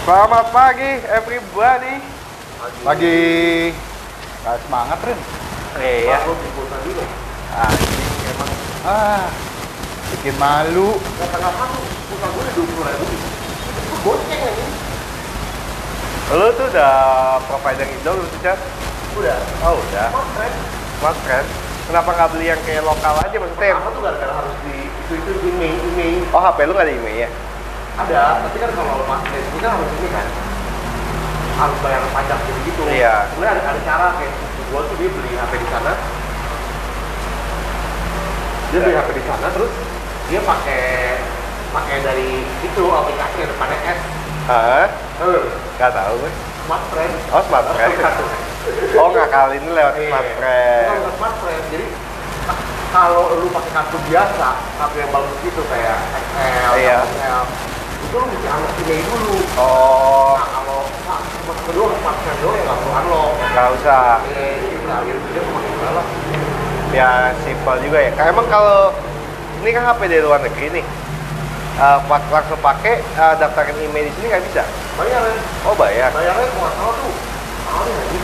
Selamat pagi everybody. Lagi nggak semangat Ren. Iya. Pulsa dulu. Anjing emang. Ah, bikin malu. Ya tanggal satu, pulsa gue udah dua puluh ribu. Itu goceng aja. Lu tuh udah provider Indo lu tuh, Chat? Udah. Oh, udah. Mas, kan? Kenapa nggak beli yang kayak lokal aja maksudnya? Apa tuh gara-gara harus di itu itu email email Oh, HP lu nggak ada email ya? Ada, tapi kan kalau mas ini kan harus ini kan harus bayar pajak gitu gitu. Iya. Sebenarnya ada, ada cara kayak gue tuh dia beli HP di sana. Dia beli HP di sana terus dia pakai pakai dari itu aplikasi yang depannya S. Hah? Eh, Nggak tahu gue. Smart Friend. Oh, smart friend. Oh, nggak kali ini lewat Iya. smart friend. bukan smart friend. Jadi kalau lu pakai kartu biasa, kartu yang bagus gitu kayak XL, Iya. XL, itu lu mesti unlock email dulu. Oh, Nah kalau cuma kedua friend doang ya nggak perlu unlock. nggak usah. Eh, gitu dia lah. Ya, simpel juga ya. Emang kalau ini kan HP dari luar negeri nih. Pas langsung pakai eh, daftarin email di sini nggak bisa. Bayar ya, Oh bayar. bayarnya nggak salah tuh, ya nih.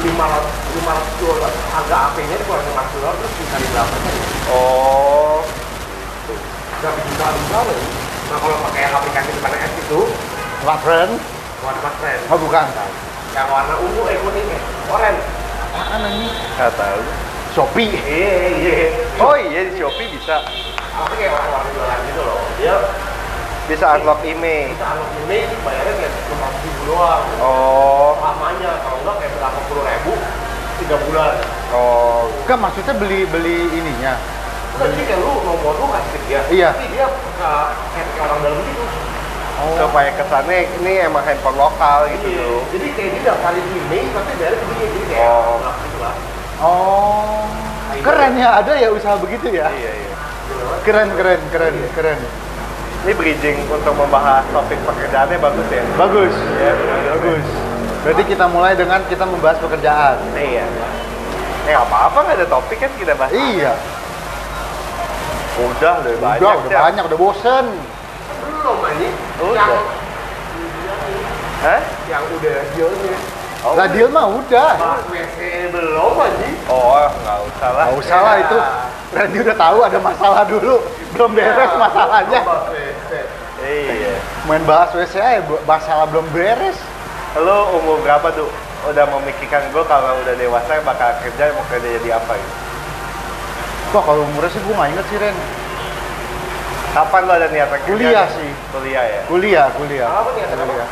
lima ratus lima ratus dolar harga AP-nya itu kurang lima ratus dolar terus bisa berapa? Oh, juta dolar ya? Nah kalau pakai aplikasi depan S itu Smart friend? warna friend Oh bukan. yang warna ungu eh kuning eh orange Apaan ini? nggak tahu. Shopee. iya iya Oh iya di Shopee bisa. apa kayak warna-warna jualan gitu loh dia Bisa unlock email. bisa unlock ini bayarnya kayak cuma ribu doang Oh, lamanya kalau enggak kayak berapa puluh ribu tiga bulan oh. Enggak maksudnya beli beli ininya. Enggak jadi kayak lu nomor lu kasih ke dia Iya. tapi dia uh, kayak orang dalam gitu Supaya kesannya ini emang handphone lokal gitu Iya. loh. jadi kayak dia daftarin email tapi bayarnya begini jadi kayak Oh. gitu lah Oh. Keren ya, ada ya usaha begitu ya. Iya iya. Keren keren keren keren. Ini bridging untuk membahas topik pekerjaannya bagus ya. Bagus. Ya, Bagus. Berarti kita mulai dengan kita membahas pekerjaan. Iya. Eh apa-apa nggak ada topik kan kita bahas. Iya. Udah udah banyak. udah, udah Cel. banyak, udah bosen. belum ini Udah. yang Hah? yang udah dealnya Oh, Lah deal mah udah. WC belum aja Oh nggak usah lah. Nggak usah lah Ya. itu. Randy udah tahu ada masalah dulu. Belum beres masalahnya. Iya. Main bahas WC aja, masalah belum beres. Lo umur berapa tuh? Udah memikirkan gue kalau udah dewasa bakal kerja mau kerja jadi apa gitu? Wah kalau umurnya sih gue nggak inget sih Ren. Kapan lo ada niatan kerja? Kuliah nih? sih. Kuliah ya. Kuliah, kuliah. Apa nih, apa? Kuliah.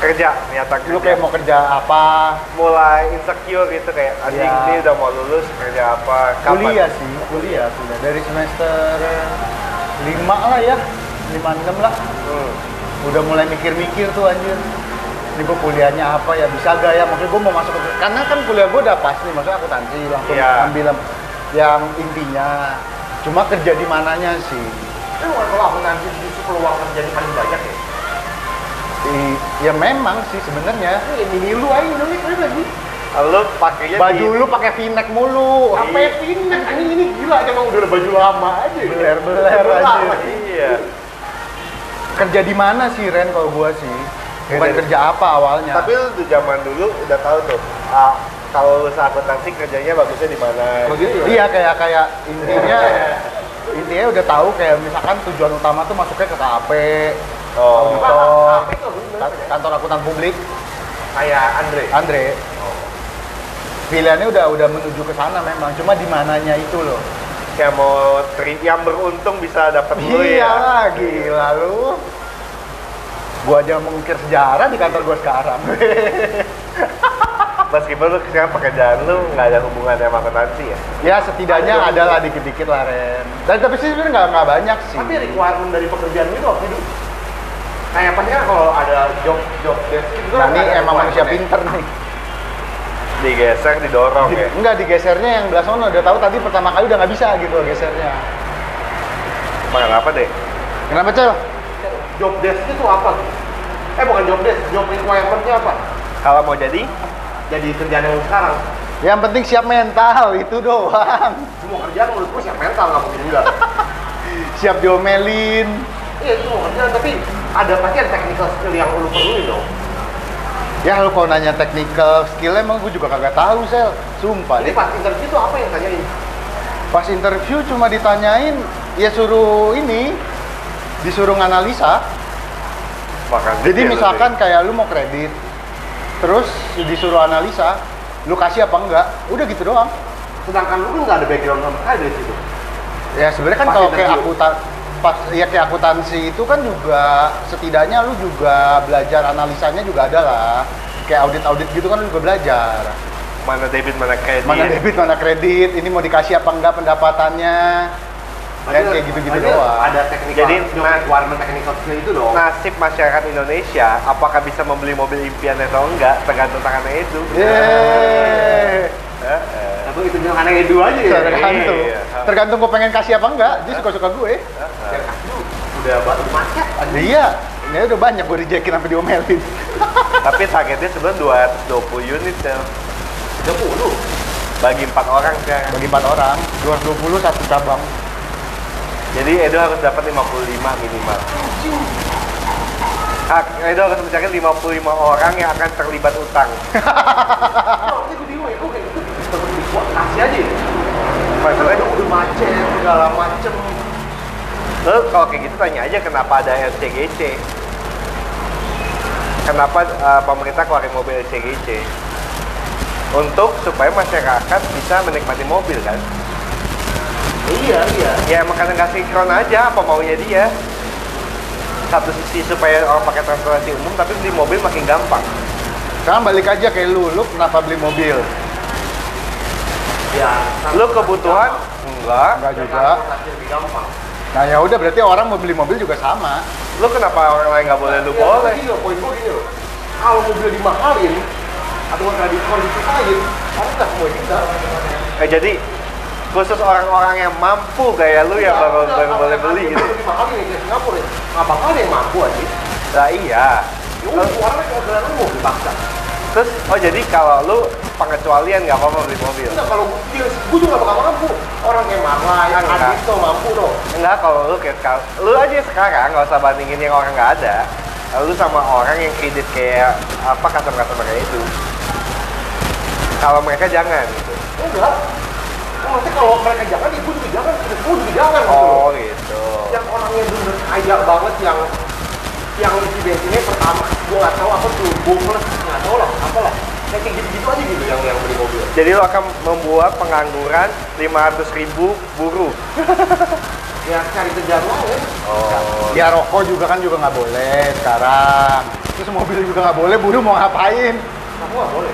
Kerja, niatan kerja. Lu kayak mau kerja apa? mulai insecure gitu kayak anjing Iya. ini udah mau lulus kerja apa? Kapan? Kuliah sih, kuliah, kuliah. Dari semester 5 lah ya, 5 6 lah. Hmm. Udah mulai mikir-mikir tuh anjir. Ini gue kuliahnya apa ya, bisa gak ya? Maksudnya gue mau masuk ke... Karena kan kuliah gue udah pasti, maksudnya akuntansi langsung Iya. ambil yang intinya. Cuma kerja di mananya sih. Tapi bukan kalau aku nanti justru peluang kerja ini paling banyak ya I- ya memang sih sebenarnya. ini lu aja dulu nih lagi Lo pakainya Baju di lu pakai v-neck mulu. apa ya pindah ini ini gila emang udah baju lama aja Beler anjir. lama. Iya. Kerja di mana sih Ren kalau gua sih? Bukan Kerja di- kerja apa awalnya. Tapi lu tuh zaman dulu udah tahu tuh. ah, kalau lulus akuntansi kerjanya bagusnya di mana? Begitu ya? Iya kayak kayak intinya intinya udah tahu kayak misalkan tujuan utama tuh masuknya ke KAP, Oh. auditor, Apa itu bener? ka- kantor akuntan publik, kayak Andre Andre. Pilihannya udah udah menuju ke sana memang, cuma di mananya itu loh. Kayak mau tri yang beruntung bisa dapat lu Iya ya. lah, gila lu. Gua aja mengukir sejarah di kantor gua sekarang. Meskipun lu sekarang pekerjaan lu nggak ada hubungannya sama akuntansi ya. ya setidaknya Ada. ada lah dikit-dikit lah Ren. Dan tapi sih sebenarnya nggak nggak banyak sih. tapi requirement dari pekerjaan itu waktu itu kayak apa sih kan kalau ada job job desk itu Nah, kan ini emang manusia pinter nih. Digeser, didorong ya. Enggak digesernya yang belah sono udah tahu tadi pertama kali udah nggak bisa gitu gesernya. Makan apa deh? Kenapa cel? job desk itu apa eh bukan job desk job requirement-nya apa Kalau mau jadi, jadi kerjaan yang sekarang Yang penting siap mental itu doang. semua kerjaan menurutku siap mental nggak mungkin enggak Siap diomelin. iya itu semua kerjaan tapi ada pasti ada technical skill yang lu perluin dong. Ya lu kalau nanya technical skill emang gue juga kagak tahu sel. Sumpah Jadi deh. pas interview tuh apa yang tanyain? Pas interview cuma ditanyain ya suruh ini disuruh nganalisa. Makan Jadi misalkan kayak lu mau kredit, terus disuruh analisa, lu kasih apa enggak? Udah gitu doang. Sedangkan lu kan nggak ada background sama sekali dari situ. Ya sebenarnya kan kalau kayak akuntan pas ya kayak akuntansi itu kan juga setidaknya lu juga belajar analisanya juga ada lah. Kayak audit-audit gitu kan lu juga belajar. mana debit mana kredit Mana debit, mana kredit, ini mau dikasih apa enggak pendapatannya. Ya kayak gitu-gitu doang. Ada technical, Jadi, nah- requirement technical skill itu dong. nasib masyarakat Indonesia apakah bisa membeli mobil impian atau enggak tergantung tangannya itu Yeay. Tapi itu bilang aneh dua aja ya. Tergantung. Iya. Tergantung gue pengen kasih apa enggak, dia suka-suka gue. Ya, kasih udah batu macet. Iya, ini udah banyak gue rejekin sampai diomelin. tapi targetnya sebenarnya 220 unit ya 30. bagi empat orang sekarang Bagi empat orang, 220 satu cabang. Jadi Edo harus dapat 55 minimal Hak, Edo harus mencari 55 orang yang akan terlibat utang kasih aja. Udah, udah macet, segala macem. lo kalau kayak gitu tanya aja kenapa ada LCGC kenapa uh, pemerintah keluarin mobil LCGC untuk supaya masyarakat bisa menikmati mobil kan Iya, iya. ya kadang nggak sinkron aja apa maunya dia satu sisi supaya orang pakai transportasi umum tapi beli mobil makin gampang Sekarang balik aja kayak lu, lu kenapa beli mobil? Ya, lu kebutuhan enggak Enggak juga. Nah ya udah berarti orang mau beli mobil juga sama. lu kenapa orang lain nggak boleh lu Ya, boleh loh, poin gue gini loh. Kalau mobil dimahalin, atau skor disusahin, orang nggak semua bisa. eh, jadi khusus orang-orang yang mampu kayak lu yang baru, Udah, baru boleh yang beli gitu mobil dimahalin ya, kayak Singapura ya. Nggak bakal ada yang mampu aja. nah iya Ya orang kayak kendaraan umum dipaksa. terus oh jadi kalau lu pengecualian nggak apa-apa beli mobil Enggak, kalau gue, gue juga nggak bakal mampu. Orang kayak Marla, yang. Adito mampu dong. enggak kalau lu kayak lu aja sekarang nggak usah bandingin yang orang nggak ada lu sama orang yang kredit kayak apa customer-customer kayak itu kalau mereka jangan gitu Enggak. Maksudnya kalau mereka jangan, ya gue juga jangan. Gue juga jangan. gitu loh. oh gitu yang orangnya bener kaya banget yang yang isi bensinnya pertama gue nggak tahu apa tuh plus nggak tahu lah apa lah kayak gitu-gitu aja gitu yang yang beli mobil jadi lu akan membuat pengangguran 500 ribu buruh ya cari kerjaan lain oh Ya rokok juga kan juga nggak boleh sekarang. Terus mobil juga nggak boleh, buruh mau ngapain? kamu nggak boleh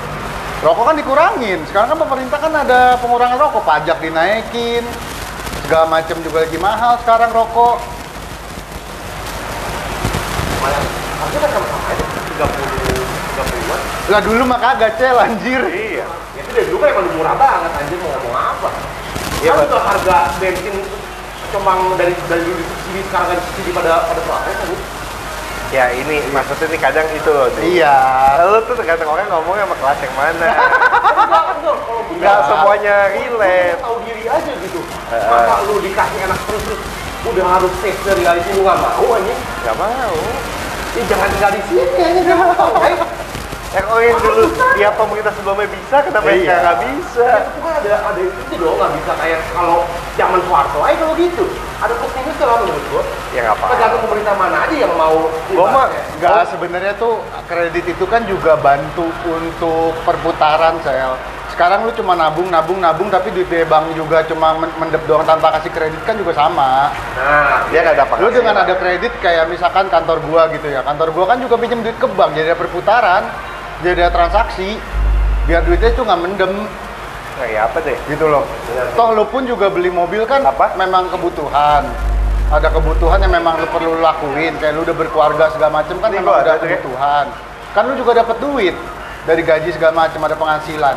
Rokok kan dikurangin. Sekarang kan pemerintah kan ada pengurangan rokok, pajak dinaikin, segala macam juga lagi mahal sekarang rokok. harusnya kan sama aja tiga puluh tiga puluhan Lah dulu mah kagak cel anjir. iya ya itu dari dulu kan emang murah banget anjir mau ngomong apa Iya, kan harga bensin cuma dari dari dulu sini sekarang kan sini pada pada selatan kan ya ini maksudnya nih kadang itu loh Dik. Iya. lu tuh tergantung orang ngomongnya sama kelas yang mana. Nggak semuanya relate. tahu diri aja gitu. Eh, masa lu dikasih enak terus terus udah harus safe dari reality lu nggak mau anjing? Nggak mau. Ya jangan tinggal di sini anjing yang yang dulu dia pemerintah sebelumnya bisa kenapa yang Iya. sekarang nggak bisa itu kan ada ada itu dong nggak bisa kayak kalau zaman Soeharto aja kalau gitu ada plus minus lah menurut gua ya nggak apa tergantung pemerintah mana aja yang mau Gua mah- ibaratnya. Enggak, sebenarnya tuh kredit itu kan juga bantu untuk perputaran sel. Sekarang lu cuma nabung, nabung, nabung, tapi duit dari bank juga cuma men- mendep doang tanpa kasih kredit kan juga sama. nah dia nggak ada Lu dengan ada kredit kayak misalkan kantor gua gitu ya. Kantor gua kan juga pinjam duit ke bank, jadi ada perputaran, jadi ada transaksi. Biar duitnya itu nggak mendem kayak apa deh gitu loh. Toh lu pun juga beli mobil kan Apa? memang kebutuhan. Ada kebutuhan yang memang lu perlu lakuin, kayak lu udah berkeluarga segala macem kan Ini memang ada ada tuh ya. kebutuhan. Kan lu juga dapat duit dari gaji segala macem, ada penghasilan.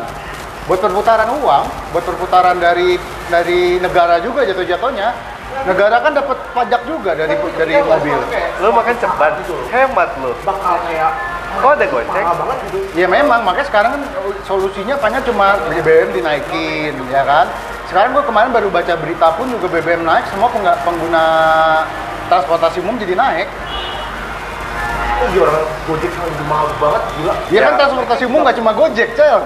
Buat perputaran uang, buat perputaran dari dari negara juga jatuh-jatuhnya. Negara kan dapat pajak juga dari dari mobil. lu makan cepat hemat lu bakal kayak kok ada goceng mahal banget gitu Ya memang, makanya sekarang kan solusinya apanya cuma BBM dinaikin, ya kan? Sekarang gue kemarin baru baca berita pun juga BBM naik, semua pengga- pengguna transportasi umum jadi naik. lagi orang Gojek udah mahal banget gila. Ya, kan Ya. transportasi umum nggak cuma Gojek, Cel.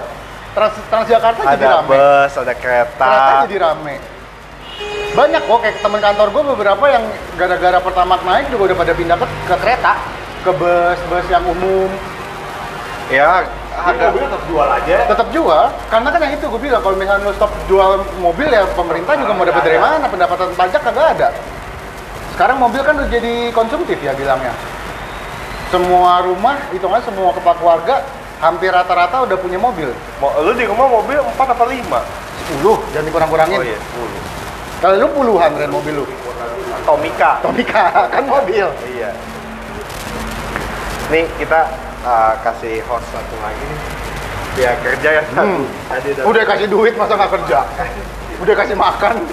Trans Transjakarta jadi Ada rame. bus, ada kereta. Kereta jadi rame. Banyak kok kayak teman kantor gue beberapa yang gara-gara pertama naik juga udah pada pindah ke, ke kereta, ke bus, bus yang umum. Ya, Harga mobil tetap jual aja. Tetap jual, karena kan yang itu gue bilang kalau misalnya lo stop jual mobil ya pemerintah juga mau dapat dari mana pendapatan pajak kagak ada. Sekarang mobil kan udah jadi konsumtif ya bilangnya. Semua rumah, hitungan semua kepala keluarga hampir rata-rata udah punya mobil. Mo- lu di rumah mobil 4 apa 5? 10, jangan dikurang-kurangin. Oh iya, 10. Kalau lu puluhan Ren mobil lu. Tomika. Tomika kan mobil. Iya. Nih kita uh, kasih host satu lagi nih. Biar kerja ya satu. Hmm. Tadi udah. Udah kasih duit masa nggak kerja? Udah kasih makan?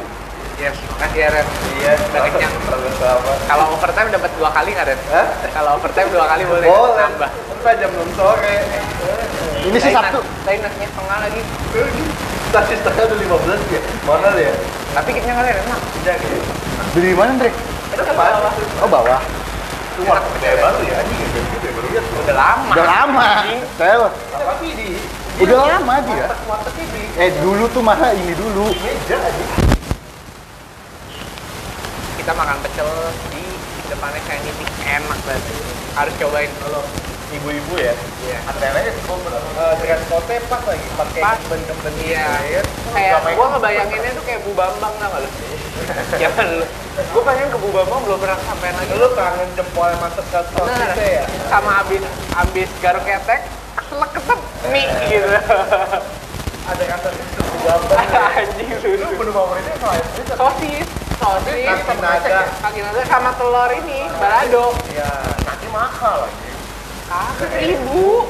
Yes, makasih ya Ren. Iya, Udah kenyang. Bagus apa? Kalau overtime dapat dua kali nggak Ren? Hah? Kalau overtime dua kali boleh Boleh. nambah. Sampai jam 6 sore. Ini sih Sabtu. nasinya setengah lagi. Tadi setengah udah 15 ya. Mana ya? Tapi kenyang kali enak. Tidak ya. Beli di mana, Dre? Itu apa? Oh, bawah. Itu baru ya anjing ya. Gede baru lihat. Udah lama. Udah lama. Saya Tapi di udah lama dia. Eh, dulu tuh mana ini dulu. meja aja. Kita makan pecel di depannya kayak ini enak banget. Harus cobain. Kalau ibu-ibu ya, Iya. antreannya cukup uh, dress code pas lagi pakai Pas. keben-keben Iya. gitu. Kayak Sama gua ngebayanginnya tuh kayak Bu Bambang tau gak lu? Jangan lu. Gua pengen ke Bu Bambang belum pernah sampean lagi. Lu kangen jempol masuk ke tos Bener. gitu ya? Sama abis abis garuk ketek, keselak ketep mie gitu. Ada kata itu gambar. Anjing Lu menu favoritnya itu Sosis, sosis, Kaki naga. kaki naga sama telur ini, balado. ya nanti mahal lagi. Seribu.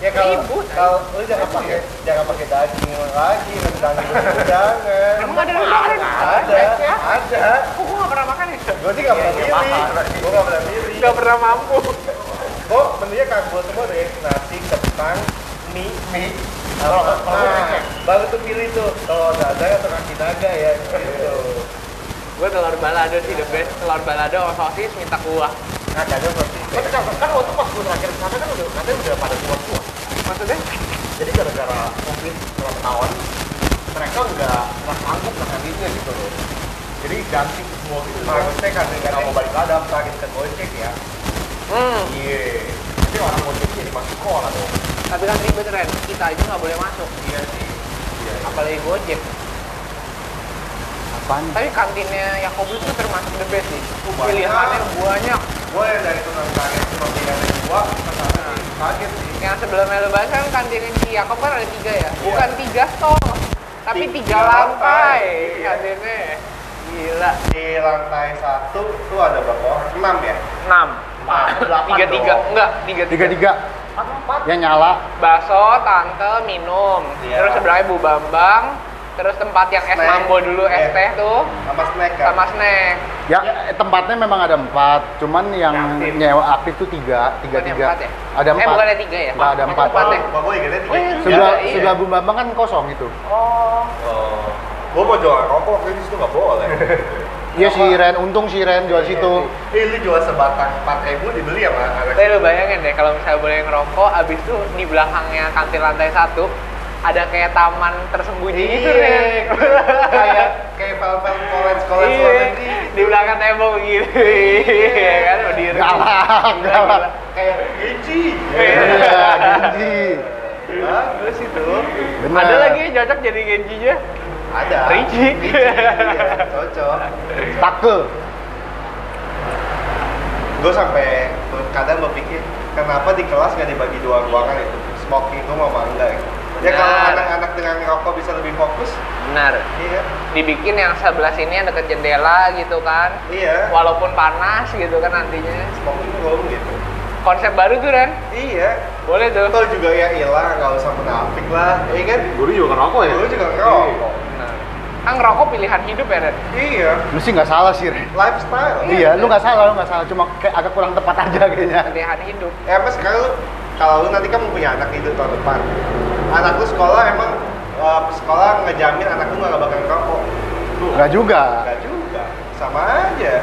Ya kalau Ibu, kalau lu jangan pakai jangan pakai daging lagi, rendang itu jangan. Emang ada rendang? Ada, Ya? ada. Kok gua gak pernah makan ya? Gue sih nggak pernah Iya, milih. mahal. Gue nggak pernah milih. Gak pernah mampu. Oh, menunya karbo semua deh. Nasi, kentang, mie, mie. Kalau nah, baru tuh pilih tuh kalau ada ada atau kaki naga ya gitu. Gue telur balado sih the best. Telur balado sama sosis minta kuah. Nah, kadang seperti Tapi kan, kan waktu pas gue terakhir ke sana kan udah katanya udah pada tua-tua. Maksudnya? Jadi gara-gara covid setelah tahun mereka nggak nggak sanggup itu gitu loh. Jadi ganti semua gitu. harusnya kan nggak nggak mau balik ada daftarin ke Gojek ya. Hmm. Iya. Tapi orang mau jadi masuk sekolah dong. Tapi kan ribet Ren, kita aja nggak boleh masuk. Iya sih. Iya. Apalagi Gojek. Apaan? Tapi kantinnya Yakobus itu termasuk the best sih. Banyak. Pilihannya banyak. Gue yang dari tukang karet cuma pilihan dua, ke sana kaget sih. Yang sebelumnya lebaran kan kantinnya si Yakob kan ada tiga ya. Bukan tiga stall, tapi Tiga tiga lantai lantai. kantinnya. Gila. Di lantai satu tuh ada berapa orang? Enam ya? Enam. Delapan Tiga tiga, enggak tiga tiga. Tiga-tiga. Yang nyala. Bakso, tante, minum. Iya. Terus sebelahnya Bu Bambang. Terus tempat yang es Snack. mambo dulu, es Eh. teh tuh. Sama snack kan? Sama snack. Ya, eh, tempatnya memang ada empat, cuman yang Aktif. nyewa aktif tuh tiga, tiga Bukannya tiga. empat ya? Ada Eh, empat. bukannya tiga ya? Nggak ada empat. empat ya? Bapak gue ingatnya tiga. Oh, iya. Sebelah Iya. sebelah Bung Bambang kan kosong itu. Oh. Oh. Gue mau jual rokok, tapi di situ nggak boleh. Iya si Ren, untung si Ren jual situ. Eh, lu jual sebatang 4 ribu dibeli sama anak Tapi lu bayangin deh kalau misalnya boleh ngerokok, abis itu di belakangnya kantin lantai satu ada kayak taman tersembunyi gitu Iya. Ren. kayak kayak file-file college college Iya, di belakang tembok gitu. Iya kan berdiri. Galak, galak. Kayak Genji. Iya, Genji. Bagus itu. Benar. Ada lagi yang cocok jadi Genji-nya. Ada. Ricci. Iya, cocok. Take. Gue sampai kadang berpikir kenapa di kelas nggak dibagi dua ruangan itu smoking room sama enggak ya? Ya kalau anak-anak dengan ngerokok bisa lebih fokus, Benar. iya, Dibikin yang sebelah sini yang deket jendela gitu kan. iya. Walaupun panas gitu kan nantinya. Smoking room gitu. Konsep baru tuh Ren. Iya. Boleh tuh. Toh juga ya hilang, nggak usah menafik lah, iya kan? Guru juga ngerokok ya? Gue juga ngerokok. Benar. Kan ngerokok pilihan hidup ya Ren. Iya, Lu sih nggak salah sih Ren. lifestyle. Iya, lu nggak salah, lu nggak salah. Cuma kayak agak kurang tepat aja kayaknya. Pilihan hidup. Ya apa sekarang lu kalau lu nanti kan punya anak itu tahun depan, anak lu sekolah emang eh, sekolah ngejamin anak lu nggak bakal ngerokok? Nggak juga. Enggak juga, sama aja.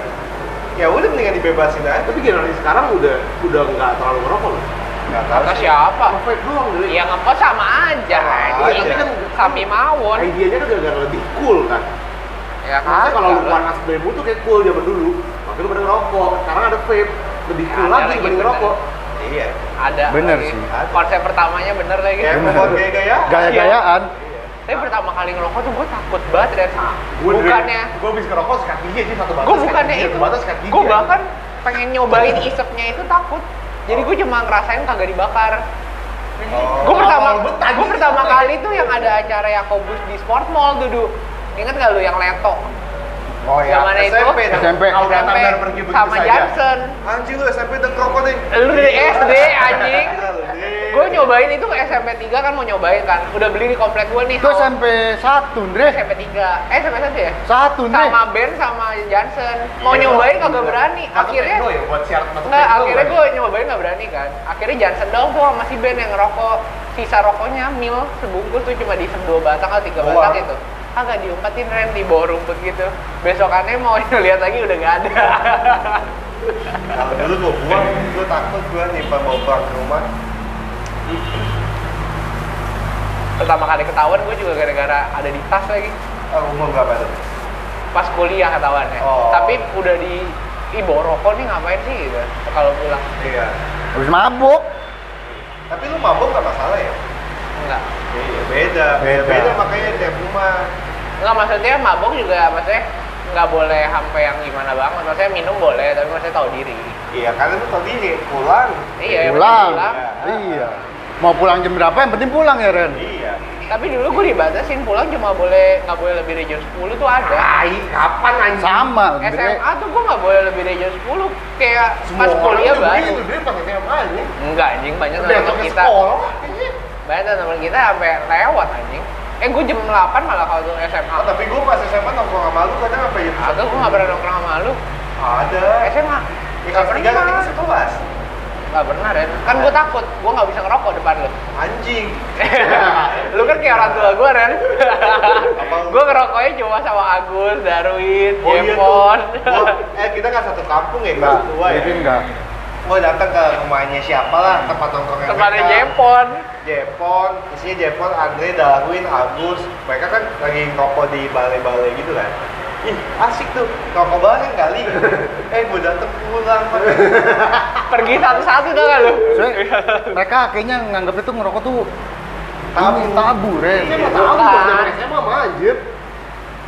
ya udah mendingan dibebasin aja Tapi generasi sekarang udah udah nggak terlalu ngerokok loh. nggak tahu Kata siapa? Vape doang dulu. Ya ngekos sama aja. Sama Ini aja. kan kami mawon. Idenya kan gara-gara lebih cool kan. Ya Maksudnya kalau lu panas bambu tuh kayak cool zaman dulu. Makanya lu pada ngerokok. Sekarang ada vape. Lebih cool Ada lagi dibanding bener. Iya ada. Bener lagi. sih. Konsep pertamanya bener lagi. kayak membuat gaya-gaya Gaya-gayaan. Tapi pertama kali ngerokok tuh gue takut banget Ren. Gua dari- bukannya Gua habis ngerokok sikat gigi aja satu batas. gue bukannya gigi, itu Satu batas sikat gigi. gue aja. bahkan pengen nyobain isepnya itu takut jadi gue cuma ngerasain kagak dibakar Oh. gue pertama gue pertama kali tuh yang ada acara Yakobus di Sport Mall tuh Du. inget gak lu yang leto oh ya Yang mana itu? SMP dong. SMP. Datang SMP dan pergi begitu sama saja. Johnson anjing lu SMP udah ngerokok nih lu dari SD anjing gue nyobain itu SMP 3 kan mau nyobain kan udah beli di komplek gue nih Itu SMP 1, Dre. SMP 3 eh SMP 1 ya Satu, Dre. sama Ben sama Johnson mau nyobain kagak berani akhirnya ya buat masuk Enggak, akhirnya gue nyobain nggak berani kan. Akhirnya Johnson doang tuh sama si Ben yang ngerokok. Sisa rokoknya mil sebungkus tuh cuma diisep dua batang atau tiga Doang. batang gitu. Kagak diumpetin Ren di bawah rumput gitu. Besokannya mau lihat lagi udah nggak ada. kalau dulu gua buang gua takut gua nyimpan bawa pulang ke rumah Pertama kali ketahuan gue juga gara-gara ada di tas lagi. ah, umur berapa tuh Pas kuliah ketahuannya. Oh. Tapi udah di Ih bawa rokok nih ngapain sih gitu kalau pulang iya Habis mabuk. tapi lu mabuk nggak masalah ya enggak iya beda Beda. beda makanya tiap rumah enggak maksudnya mabok juga maksudnya nggak boleh sampai yang gimana banget maksudnya minum boleh tapi maksudnya tahu diri iya karena lu tadi pulang iya Pulang. pulang Iya. Mau pulang jam berapa yang penting pulang ya, Ren. iya Tapi dulu gue dibatasin pulang cuma boleh nggak boleh lebih dari jam 10 tuh ada. Tai, kapan anjing? Sama. SMA tuh gue nggak boleh lebih dari jam 10 kayak pas orang kuliah tuh baru. begitu, Dre, pas SMA anjing. Enggak anjing banyak teman kita. sekolah. Banyak teman kita sampai lewat anjing. Eh gue jam 8 malah kalau tuh SMA. oh, tapi gua pas SMA nongkrong sama lu kadang apa ya Agak gue nggak pernah nongkrong sama lu. ada SMA. di kelas tiga kan kita sekelas Gak pernah Ren. Kan gue takut, gue nggak bisa ngerokok depan lu. anjing lu kan kayak orang tua gue Ren. Gue ngerokoknya cuma sama Agus, Darwin, oh iya Jepon. Gua- eh kita kan satu kampung ya kelas Enggak, dua ya jadi enggak. Gua datang ke rumahnya siapa lah tempat nongkrongnya Tempatnya mereka. Jepon. Jepon, isinya Jepon, Andre, Darwin, Agus Mereka kan lagi ngerokok di balai-balai gitu kan Ih, asik tuh, ngerokok bareng kali Eh, gue dateng pulang Pergi satu-satu tuh kan lu. Mereka kayaknya nganggap itu ngerokok tuh Tabu. tabu, Ren. Iya, pas zaman SMA mah anjir.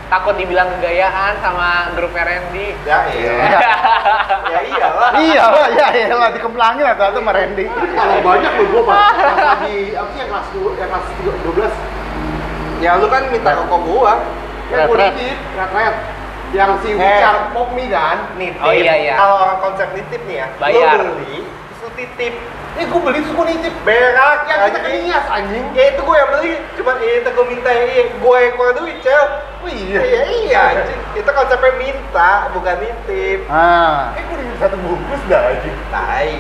Takut dibilang kegayaan sama grupnya Randy. Ya iya Ya iyalah iya lah, ya iyalah dikemplangin atau atau sama Randy. Kalau banyak loh gua pas lagi apa sih yang kelas dua, yang kelas tiga- 12 Ya lu kan minta rokok gua yang gua Red, red. nitip, red. Yang si Eh. Wicar Pop mie kan. Nitip Oh, iya, iya. Kalau orang konsep nitip nih ya Bayar. Lu beli, titip Eh gua beli terus gua nitip. Berak Yang kita kenias anjing. Ya itu gue yang beli, cuman itu gue minta iya, gue yang keluar duit, cel Oh iya. Iya, iya, anjing. Itu konsepnya minta, bukan nitip Ah, Eh gua nitip satu bungkus dah anjing. Tai.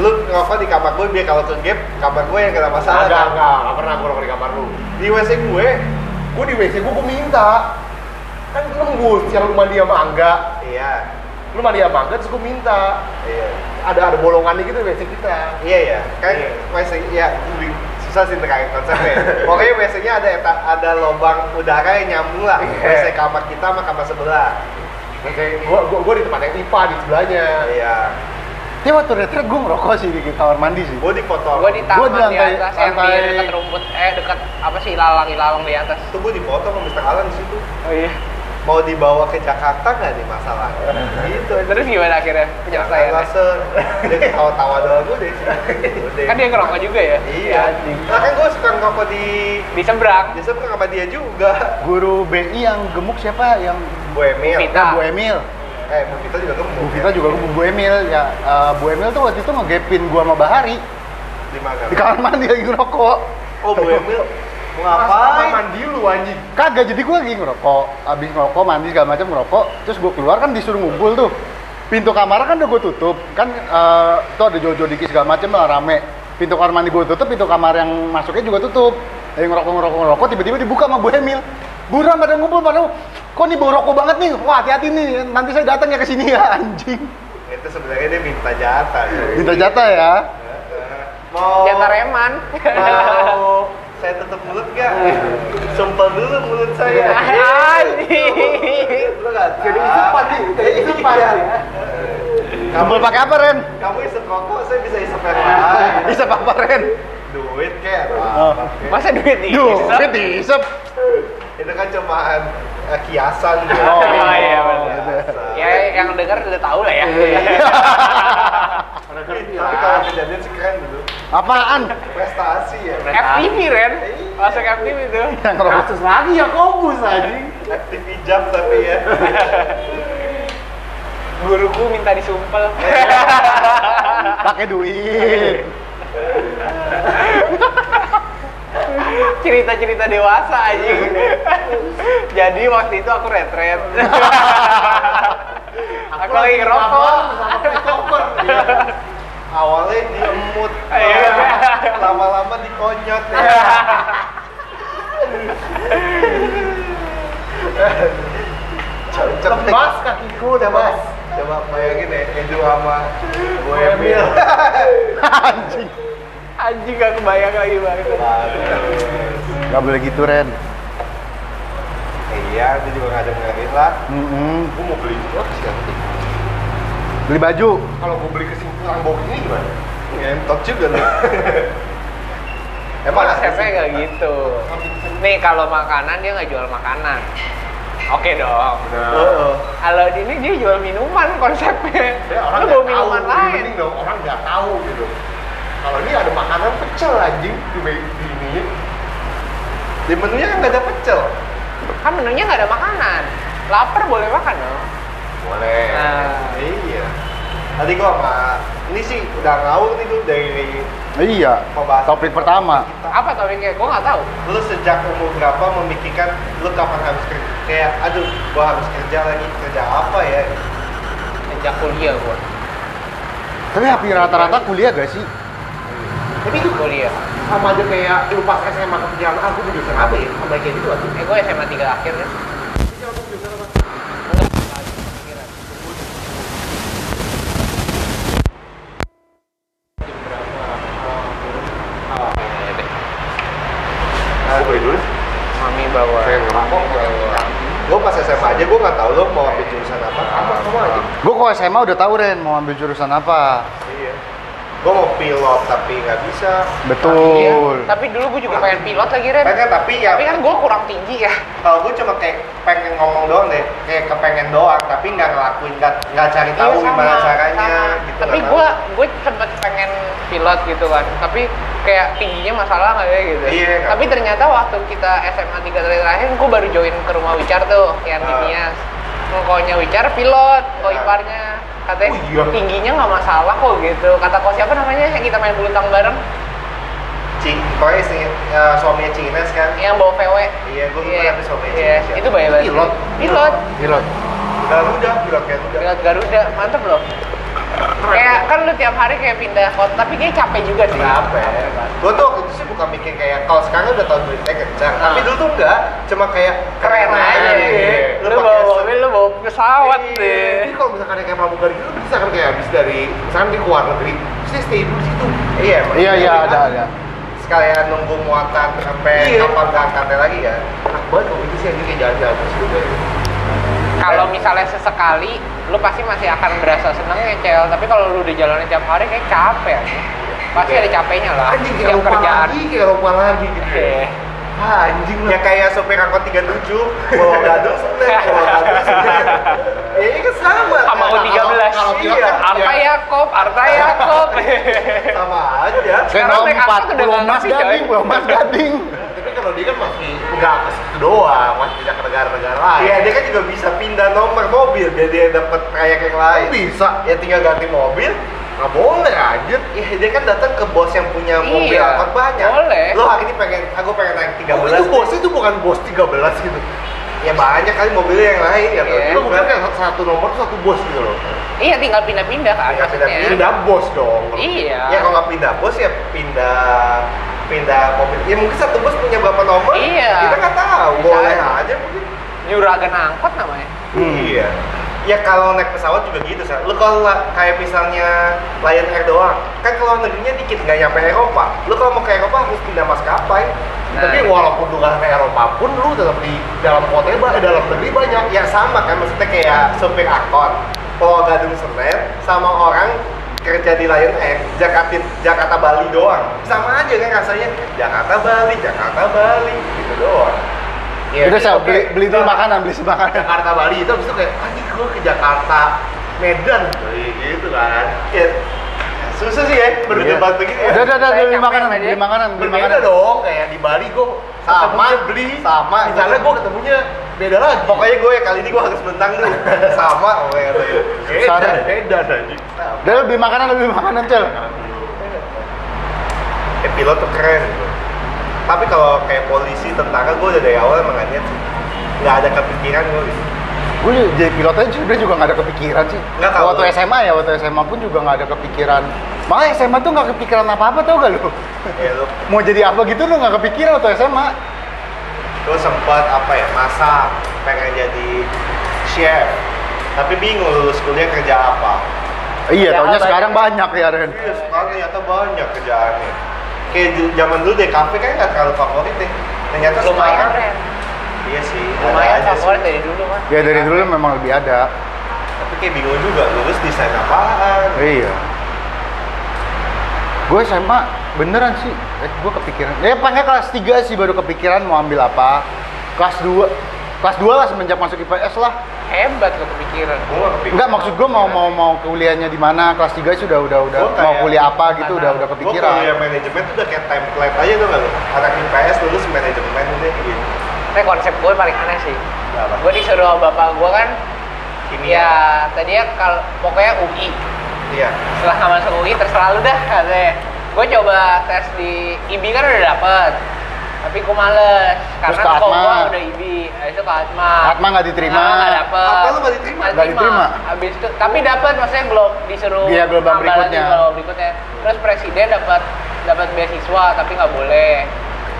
Lu ngerokok di kamar gue biar kalau ke gap kamar gue yang kena masalah. Enggak, enggak, enggak pernah gua nongkrong di kamar lu. Di WC gue. Gua di WC gua gua minta. Kan nembus yang lu mandi sama Angga. Iya. Lu mandi sama Angga terus gua minta. Iya. Ada ada bolongan gitu di WC kita. Iya ya. Kan Iya. WC ya susah sih terkait konsepnya. Pokoknya WC-nya ada eta- ada lubang udara yang nyambung lah. Iya. WC kamar kita sama kamar sebelah. WC gua gua, gua di tempat yang IPA di sebelahnya. Iya. dia waktu retret gue ngerokok sih di kamar mandi sih. Gue di foto. Gue di Gua taman di di, lantai- atas yang di dekat rumput, eh dekat apa sih ilalang-ilalang di atas. Itu gue di foto sama Mr. Alan di situ. Oh iya. Mau dibawa ke Jakarta nggak nih masalah? gitu. Terus gimana akhirnya penyelesaiannya? Langsung dia ketawa-tawa doang gue deh. Kan dia ngerokok juga ya? Iya. Nah, kan gue suka ngerokok di Di seberang. biasa bukan sama dia juga. Guru BI yang gemuk siapa? Yang Bu Emil. Vita. Ya, Bu Emil. Eh, Bu Vita juga gemuk. Bu Vita juga gemuk. Bu Emil ya. eh, Bu Emil tuh waktu itu ngegepin gua sama Bahari Di mana? di kamar mandi lagi ngerokok. Oh, Bu Emil. Ngapain? mandi lu anjing? Kagak, jadi gua lagi ngerokok. Abis ngerokok, mandi segala macam ngerokok. Terus gua keluar kan disuruh ngumpul tuh. Pintu kamar kan udah gue tutup. Kan eh, tuh ada jojo dikit segala macam lah rame. Pintu kamar mandi gue tutup, pintu kamar yang masuknya juga tutup. Lagi ngerokok ngerokok ngerokok, tiba-tiba dibuka sama Bu Emil. buruan pada ngumpul pada kok nih bau rokok banget nih wah hati-hati nih nanti saya datang ya ke sini ya anjing Itu sebenarnya dia minta jatah. minta jatah ya Mau Jatah reman. mau saya tutup mulut gak? Sumpah dulu mulut saya. Anjing. Lu tahu. Jadi isupan nih, jadi isupan Iya. ya. ngumpul pakai apa Ren Kamu isep rokok, saya bisa isep yang lain. bisa apa Ren Duit kayak Oh. Masa duit di? Duh, dia diisep. Itu kan cuman eh, kiasan gitu. Oh, iya, benar. Biasa. Ya yang denger udah tahu lah ya. Tapi kalau kejadian sih keren dulu. Apaan? Prestasi ya. FTV Ren, masuk FTV rokok. Kasus lagi ya kobus anjing. FTV jam tapi ya. Guruku minta disumpel. Pakai duit. Cerita-cerita dewasa aja. Jadi waktu itu aku retret. aku lagi ngerokok. Sama Christopher. Awalnya diemut, Iya. lama-lama dikonyot ya. Tebas kakiku udah Coba, mas. coba bayangin ya, Edu sama gue Emil. Anjing. Anjing gak kebayang lagi banget. Gak boleh gitu Ren. Iya, dia juga ngajak ngajak lah. Mm-mm. Gue mau beli nanti? Beli baju. Kalau gue beli kesimpulan box ini gimana? Ngentot juga lu. Emang Emang resepnya gak gitu. Nih kalau makanan dia nggak jual makanan. Oke dong. Heeh. Kalau di ini dia jual minuman konsepnya. Ya, orang Lu bawa minuman tahu, lain. mending dong orang nggak tahu gitu. Kalau ini ada makanan pecel anjing di, di ini. Di menunya kan nggak ada pecel. Kan menunya nggak ada makanan. Lapar boleh makan dong. Boleh. Nah. Iya. Tadi gua sama ini sih udah ngawur nih tuh dari Iya. Pembahasan. Topik pertama. Apa topiknya? Gue nggak tahu. lu sejak umur berapa memikirkan lu kapan harus kerja kayak aduh gua harus kerja lagi kerja apa ya Sejak kuliah gue. Tapi hampir rata-rata kuliah gak sih? Tapi itu Kuliah. sama aja kayak lu pas SMA kepikiran aku jurusan apa ya? Sama kayak gitu aja. Eh gue SMA 3 akhir ya. nah, gue dulu Mami bawa. Kayak ngerokok, gua pas SMA aja gua nggak tahu lu mau ambil jurusan apa Sama sama aja. Gue kok SMA udah tahu Ren mau ambil jurusan apa. Iya gua mau pilot tapi nggak bisa Betul. Iya. Tapi dulu gue juga pengen pilot lagi Ren. pengen tapi ya Tapi kan gue kurang tinggi ya. kalau gue cuma kayak pengen ngomong doang deh kayak kepengen doang tapi nggak ngelakuin nggak nggak cari tahu Iya, sama, gimana caranya sama. gitu Tapi gue tahu. gue sempet pengen pilot gitu kan. Tapi kayak tingginya masalah nggak ya gitu. Iya. Tapi ternyata waktu kita SMA 3 terakhir gue baru join ke rumah Wicar tuh yang di Ah. Nias. Ngkonya Wicar pilot, ko Ah. iparnya. Katanya Oh, iya. tingginya nggak masalah kok gitu. Kata kok siapa namanya yang kita main bulu tangkis bareng? Cing, pokoknya istri, ya, suaminya Cines kan Yang bawa VW. iya gue lupa tapi suaminya Iya, Cines ya. itu bahaya banget. Pilot? Pilot. Pilot. Garuda pilot Garuda Pilot Garuda, mantep loh. Kayak kan lu tiap hari kayak pindah kota, tapi kayak capek juga sih. Capek. Gue tuh waktu itu sih bukan mikir kayak kalau sekarang udah tahu duitnya kencang, tapi Ah. dulu tuh enggak, cuma kayak Keren aja. Lu, Lu bawa mobil, lu bawa pesawat Iya. deh. Jadi kalau misalkan kayak pramugari gitu, bisa kan kayak habis dari misalkan di luar negeri, dia stay dulu di situ. Iya. Iya iya Tapi ada kan ada. Sekalian nunggu muatan sampai Iya. kapal berangkatnya lagi ya. Enak banget kalau itu sih anjing kayak jalan-jalan terus juga. Kalau misalnya sesekali, lu pasti masih akan berasa seneng ngecel. Tapi kalau lu udah jalanin tiap hari kayak capek aja. Pasti ada capeknya lah. Anjing kayak Tiap lupa kerjaan. lagi, kayak lupa lagi gitu. Eh, Ah, anjing Ya kayak sopir angkot 37, bawa gadung seneng, bawa gadung seneng. Ya ini kan sama. Sama U13. Kalau- kalau pilot Iya, kan Arta Yakob, Arta Yakob. sama aja. Sekarang naik empat angkot udah mas gading, belum mas gading. Kalau dia kan masih nggak ke situ doang, masih pindah ke negara-negara lain. Iya, dia kan juga bisa pindah nomor mobil biar dia dapat kayak yang lain. bisa. Ya tinggal ganti mobil, Nggak boleh anjir. Iya, dia kan datang ke bos yang punya mobil Iya, angkot banyak. boleh. Lo hari ini pengen, aku pengen naik 13. Oh, itu nih. bos itu bukan bos 13 gitu. Ya banyak kali mobilnya yang lain ya. Iya. Itu bukan kayak satu nomor satu bos gitu loh. Iya, tinggal pindah-pindah kan maksudnya. pindah-pindah. Pindah bos dong. Iya. Ya kalau nggak pindah bos ya pindah pindah mobil. Ya mungkin satu bus punya berapa nomor? Iya. Kita nggak tahu. Bisa Boleh aja. aja mungkin. Juragan angkot namanya. Iya. Ya kalau naik pesawat juga gitu, Sa. Lu kalau la- kayak misalnya Lion Air doang, kan kalau negerinya dikit nggak nyampe Eropa. Lu kalau mau ke Eropa harus pindah maskapai. Nah, Tapi walaupun lu nggak ke Eropa pun lu tetap di dalam kota ba- dalam negeri banyak. Ya sama kan, maksudnya kayak supir angkot, bawa gadung Senen sama orang kerja di Lion Air, Jakarta, Jakarta Bali doang. Sama aja kan rasanya, Jakarta Bali, Jakarta Bali, gitu doang. Ya, Udah saya beli beli dulu Nah, makanan, beli makanan. Jakarta Bali itu habis itu kayak anjing gue ke Jakarta Medan gitu kan. Ya, susah sih ya berdebat begini ya. Udah, udah, udah, beli makanan, beli makanan, beli Berbeda makanan. dong kayak di Bali gue Sama, beli sama. Misalnya gue ketemunya beda lagi. Pokoknya gue kali ini gue harus bentang dulu. Sama pokoknya. beda, beda. Udah lu beli makanan, beli makanan, Cel. Eh, pilot tuh keren. Tapi kalau kayak polisi, tentara, gue udah dari awal emang sih. Nggak ada kepikiran gue gitu. Gue jadi pilot aja sebenarnya juga nggak ada kepikiran sih. Nggak, kalau- waktu SMA ya, waktu SMA pun juga nggak ada kepikiran. Malah SMA tuh nggak kepikiran apa-apa tau gak lu? Ya lu, Mau jadi apa gitu lu nggak kepikiran waktu SMA. lu sempat apa ya, masa pengen jadi chef. Tapi bingung lulus kuliah kerja apa. Iya, Ya, taunya sekarang banyak ya Ren. Iya, sekarang ternyata banyak kerjaannya. Kayak zaman dulu deh, kafe kan nggak terlalu favorit deh. Ternyata Lumayan sekarang-. Iya sih, Lumayan favorit sih. dari dulu mah. Ya dari dulu memang lebih ada. Tapi kayak bingung juga, lulus desain apaan? Iya. Gue SMA beneran sih, eh, gue kepikiran. Ya nggak kelas 3 sih baru kepikiran mau ambil apa. Kelas 2, kelas 2 lah semenjak masuk IPS lah. Hebat lo kepikiran. Gue kepikiran. Enggak maksud gue mau mau mau kuliahnya di mana kelas 3 sudah udah udah Gua mau kuliah apa gitu udah udah Gue kepikiran. kuliah manajemen tuh udah kayak template aja tuh lu? Anak IPS lulus manajemen udah gitu. Tapi konsep gue paling aneh sih. Apa? Gue disuruh sama bapak gue kan, Kimia. ya tadinya kalau pokoknya UI. Iya. Setelah nggak masuk UI terserah lu dah katanya. Gue coba tes di IB kan udah dapet. Tapi gue males karena kok gue udah IB. Habis itu ke Atma. Atma nggak diterima. Nah, nggak dapet. Apa lu nggak diterima? Nggak diterima. Habis itu tapi dapat maksudnya glob disuruh Iya, gelombang berikutnya. gelombang berikutnya. Terus presiden dapat dapat beasiswa tapi nggak boleh.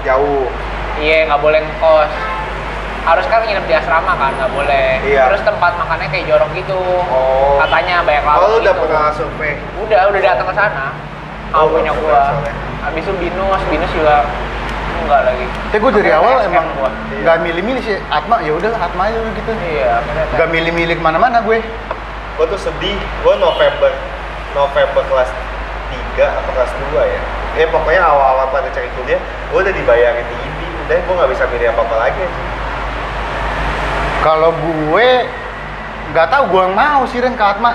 Jauh. Iya, nggak boleh ngekos. Harus kan nginep di asrama kan, nggak boleh. Iya. Terus tempat makannya kayak jorok gitu. Oh. Katanya banyak lauk Oh, lu gitu. udah pernah survei? Udah, udah datang ke sana. Oh, punya gua. Habis itu binus, binus juga enggak lagi. Tapi gue dari awal emang gua. nggak milih-milih sih Atma ya udah Atma aja gitu. Iya, bener. Nggak milih-milih ke mana-mana gue. Gue tuh sedih. Gue November, November kelas 3 atau kelas 2 ya. Ya pokoknya awal-awal pada cari kuliah, gue udah dibayarin di. Udah gue nggak bisa milih apa-apa lagi. sih. Kalau gue nggak tahu gue yang mau sih Ren ke Atma.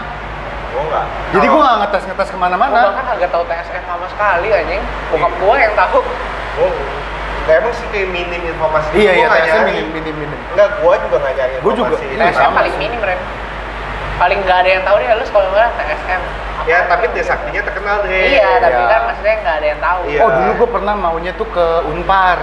Gue nggak. Jadi gue nggak ngetes ngetes ke mana-mana. bahkan kagak tahu TSF sama sekali anjing. Bokap gua yang tahu. Gue emang sih kayak minim informasi. Iya iya nggak TSM nyari. minim minim minim. Enggak, gua juga nggak nyari Gua juga, informasi. iya, TSM sama paling minim, Ren. Paling nggak ada yang tahu deh lu sekolah mana TSM. Ya, tapi Trisaktinya terkenal deh. Iya, tapi Iya. kan maksudnya nggak ada yang tahu. Iya. Oh dulu gue pernah maunya tuh ke Unpar,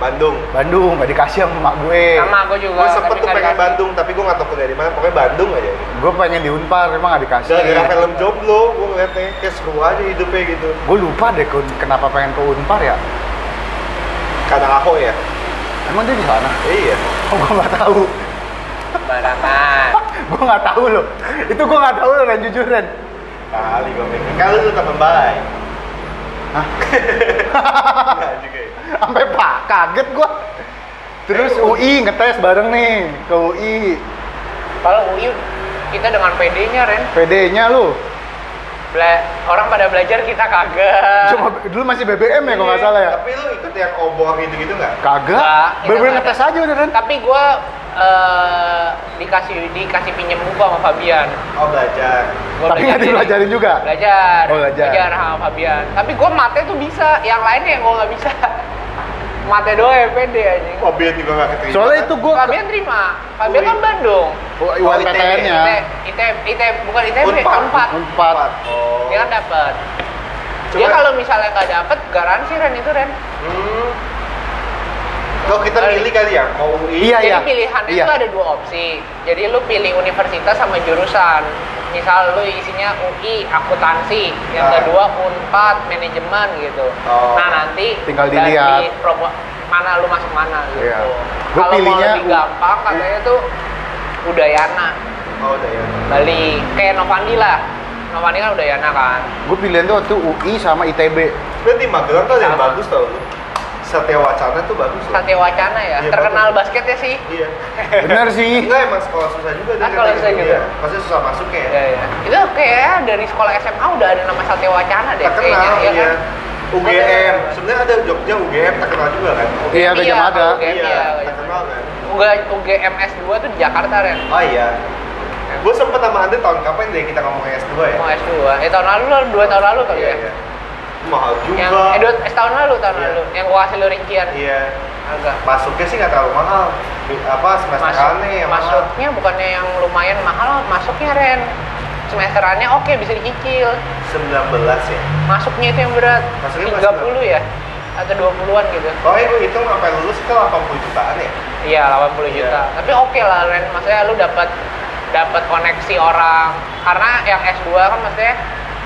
Bandung. Bandung, nggak dikasih sama emak gue. Sama gua juga. Gue sempet tuh pengen dikasih. Bandung, tapi gue nggak tahu kuliah di mana. Pokoknya Bandung aja. Gue pengen di Unpar, emang nggak dikasih. Gara-gara film jomblo, gue ngeliatnya kayak seru aja hidupnya gitu. Gue lupa deh ke- kenapa pengen ke Unpar ya. Karena Aho ya. Emang dia di sana? Iya. Oh gue nggak tahu. Barangan. gue nggak tahu loh. Itu gue nggak tahu loh Ren jujur Ren. Kali gue mikir. Kalau lu teman baik. Hah? Juga ya. Sampai pak kaget gue. Terus Eh, UI ngetes bareng nih ke UI. Kalau UI kita dengan PD-nya, Ren. PD-nya lu. Bela- orang pada belajar kita kagak. Cuma dulu masih BBM ya kalau nggak salah ya. Tapi lu ikut yang obor gitu-gitu nggak? Kagak. Bener-bener ngetes aja udah Ren. Tapi gua eh, dikasih dikasih pinjem buku sama Fabian. Oh belajar. Gua Tapi nggak belajar dipelajarin juga. Belajar. Oh, belajar. sama Fabian. Tapi gua mate tuh bisa, yang lainnya yang gua nggak bisa. Mate doang ya pede anjing. Fabian juga nggak keterima. Soalnya kan? itu gue Fabian terima. Fabian kan Bandung. Oh, UMPTN-nya. IT, IT, bukan ITB, Unpad. Unpad. Unpad. Oh. Dia kan dapat. Coba- Dia kalau misalnya nggak dapet, garansi Ren itu Ren. Hmm. Kalau kita milih kali ya, mau UI. Iya, Jadi iya. pilihannya Iya. itu ada dua opsi. Jadi lu pilih universitas sama jurusan. misal lu isinya UI akuntansi, yang Nah. kedua Unpad manajemen gitu. Oh. Nah nanti Tinggal dari dilihat. promo- mana lu masuk mana gitu. Iya. Kalau mau pilihnya lebih gampang katanya tuh Udayana, Oh, udah ya. Bali, kayak Novandi lah. Novandi kan Udayana kan. gue pilihan tuh waktu UI sama ITB Berarti Magelang tuh ada yang bagus tau lu. Satya Wacana tuh bagus loh. Satya Wacana ya, Iya, terkenal bagus. basketnya sih. Iya. bener sih Enggak emang sekolah susah juga Ah, sekolah susah gitu. Iya. Maksudnya susah masuknya ya. Iya, iya. Itu kayak dari sekolah SMA udah ada nama Satya Wacana deh Terkenal kayaknya, iya. ya kan? UGM. Sebenarnya ada Jogja UGM terkenal juga kan. iya Iya, Gajah Mada UGM. Iya, iya. terkenal kan. UG, UGMS 2 tuh di Jakarta Ren. Oh iya. Gue sempet sama Anda tahun kapan deh kita ngomong S2 ya? Mau S2. Eh tahun lalu lah, 2 tahun lalu kali Iya, ya. iya. Mahal juga. Yang eh, dua, eh, tahun lalu, tahun Iya. lalu. Yang gua kasih lu rincian. Iya. Agak. Masuknya sih nggak terlalu mahal. Apa semesterannya yang mahal? masuknya bukannya yang lumayan mahal, masuknya Ren. Semesterannya oke bisa dicicil. 19 ya. Masuknya itu yang berat. Masuknya 30 ya atau 20-an gitu. Oh, gue hitung sampai lulus ke 80 jutaan ya. Iya, 80 juta. Iya. Tapi oke lah Ren, maksudnya lu dapat dapat koneksi orang. Karena yang S2 kan maksudnya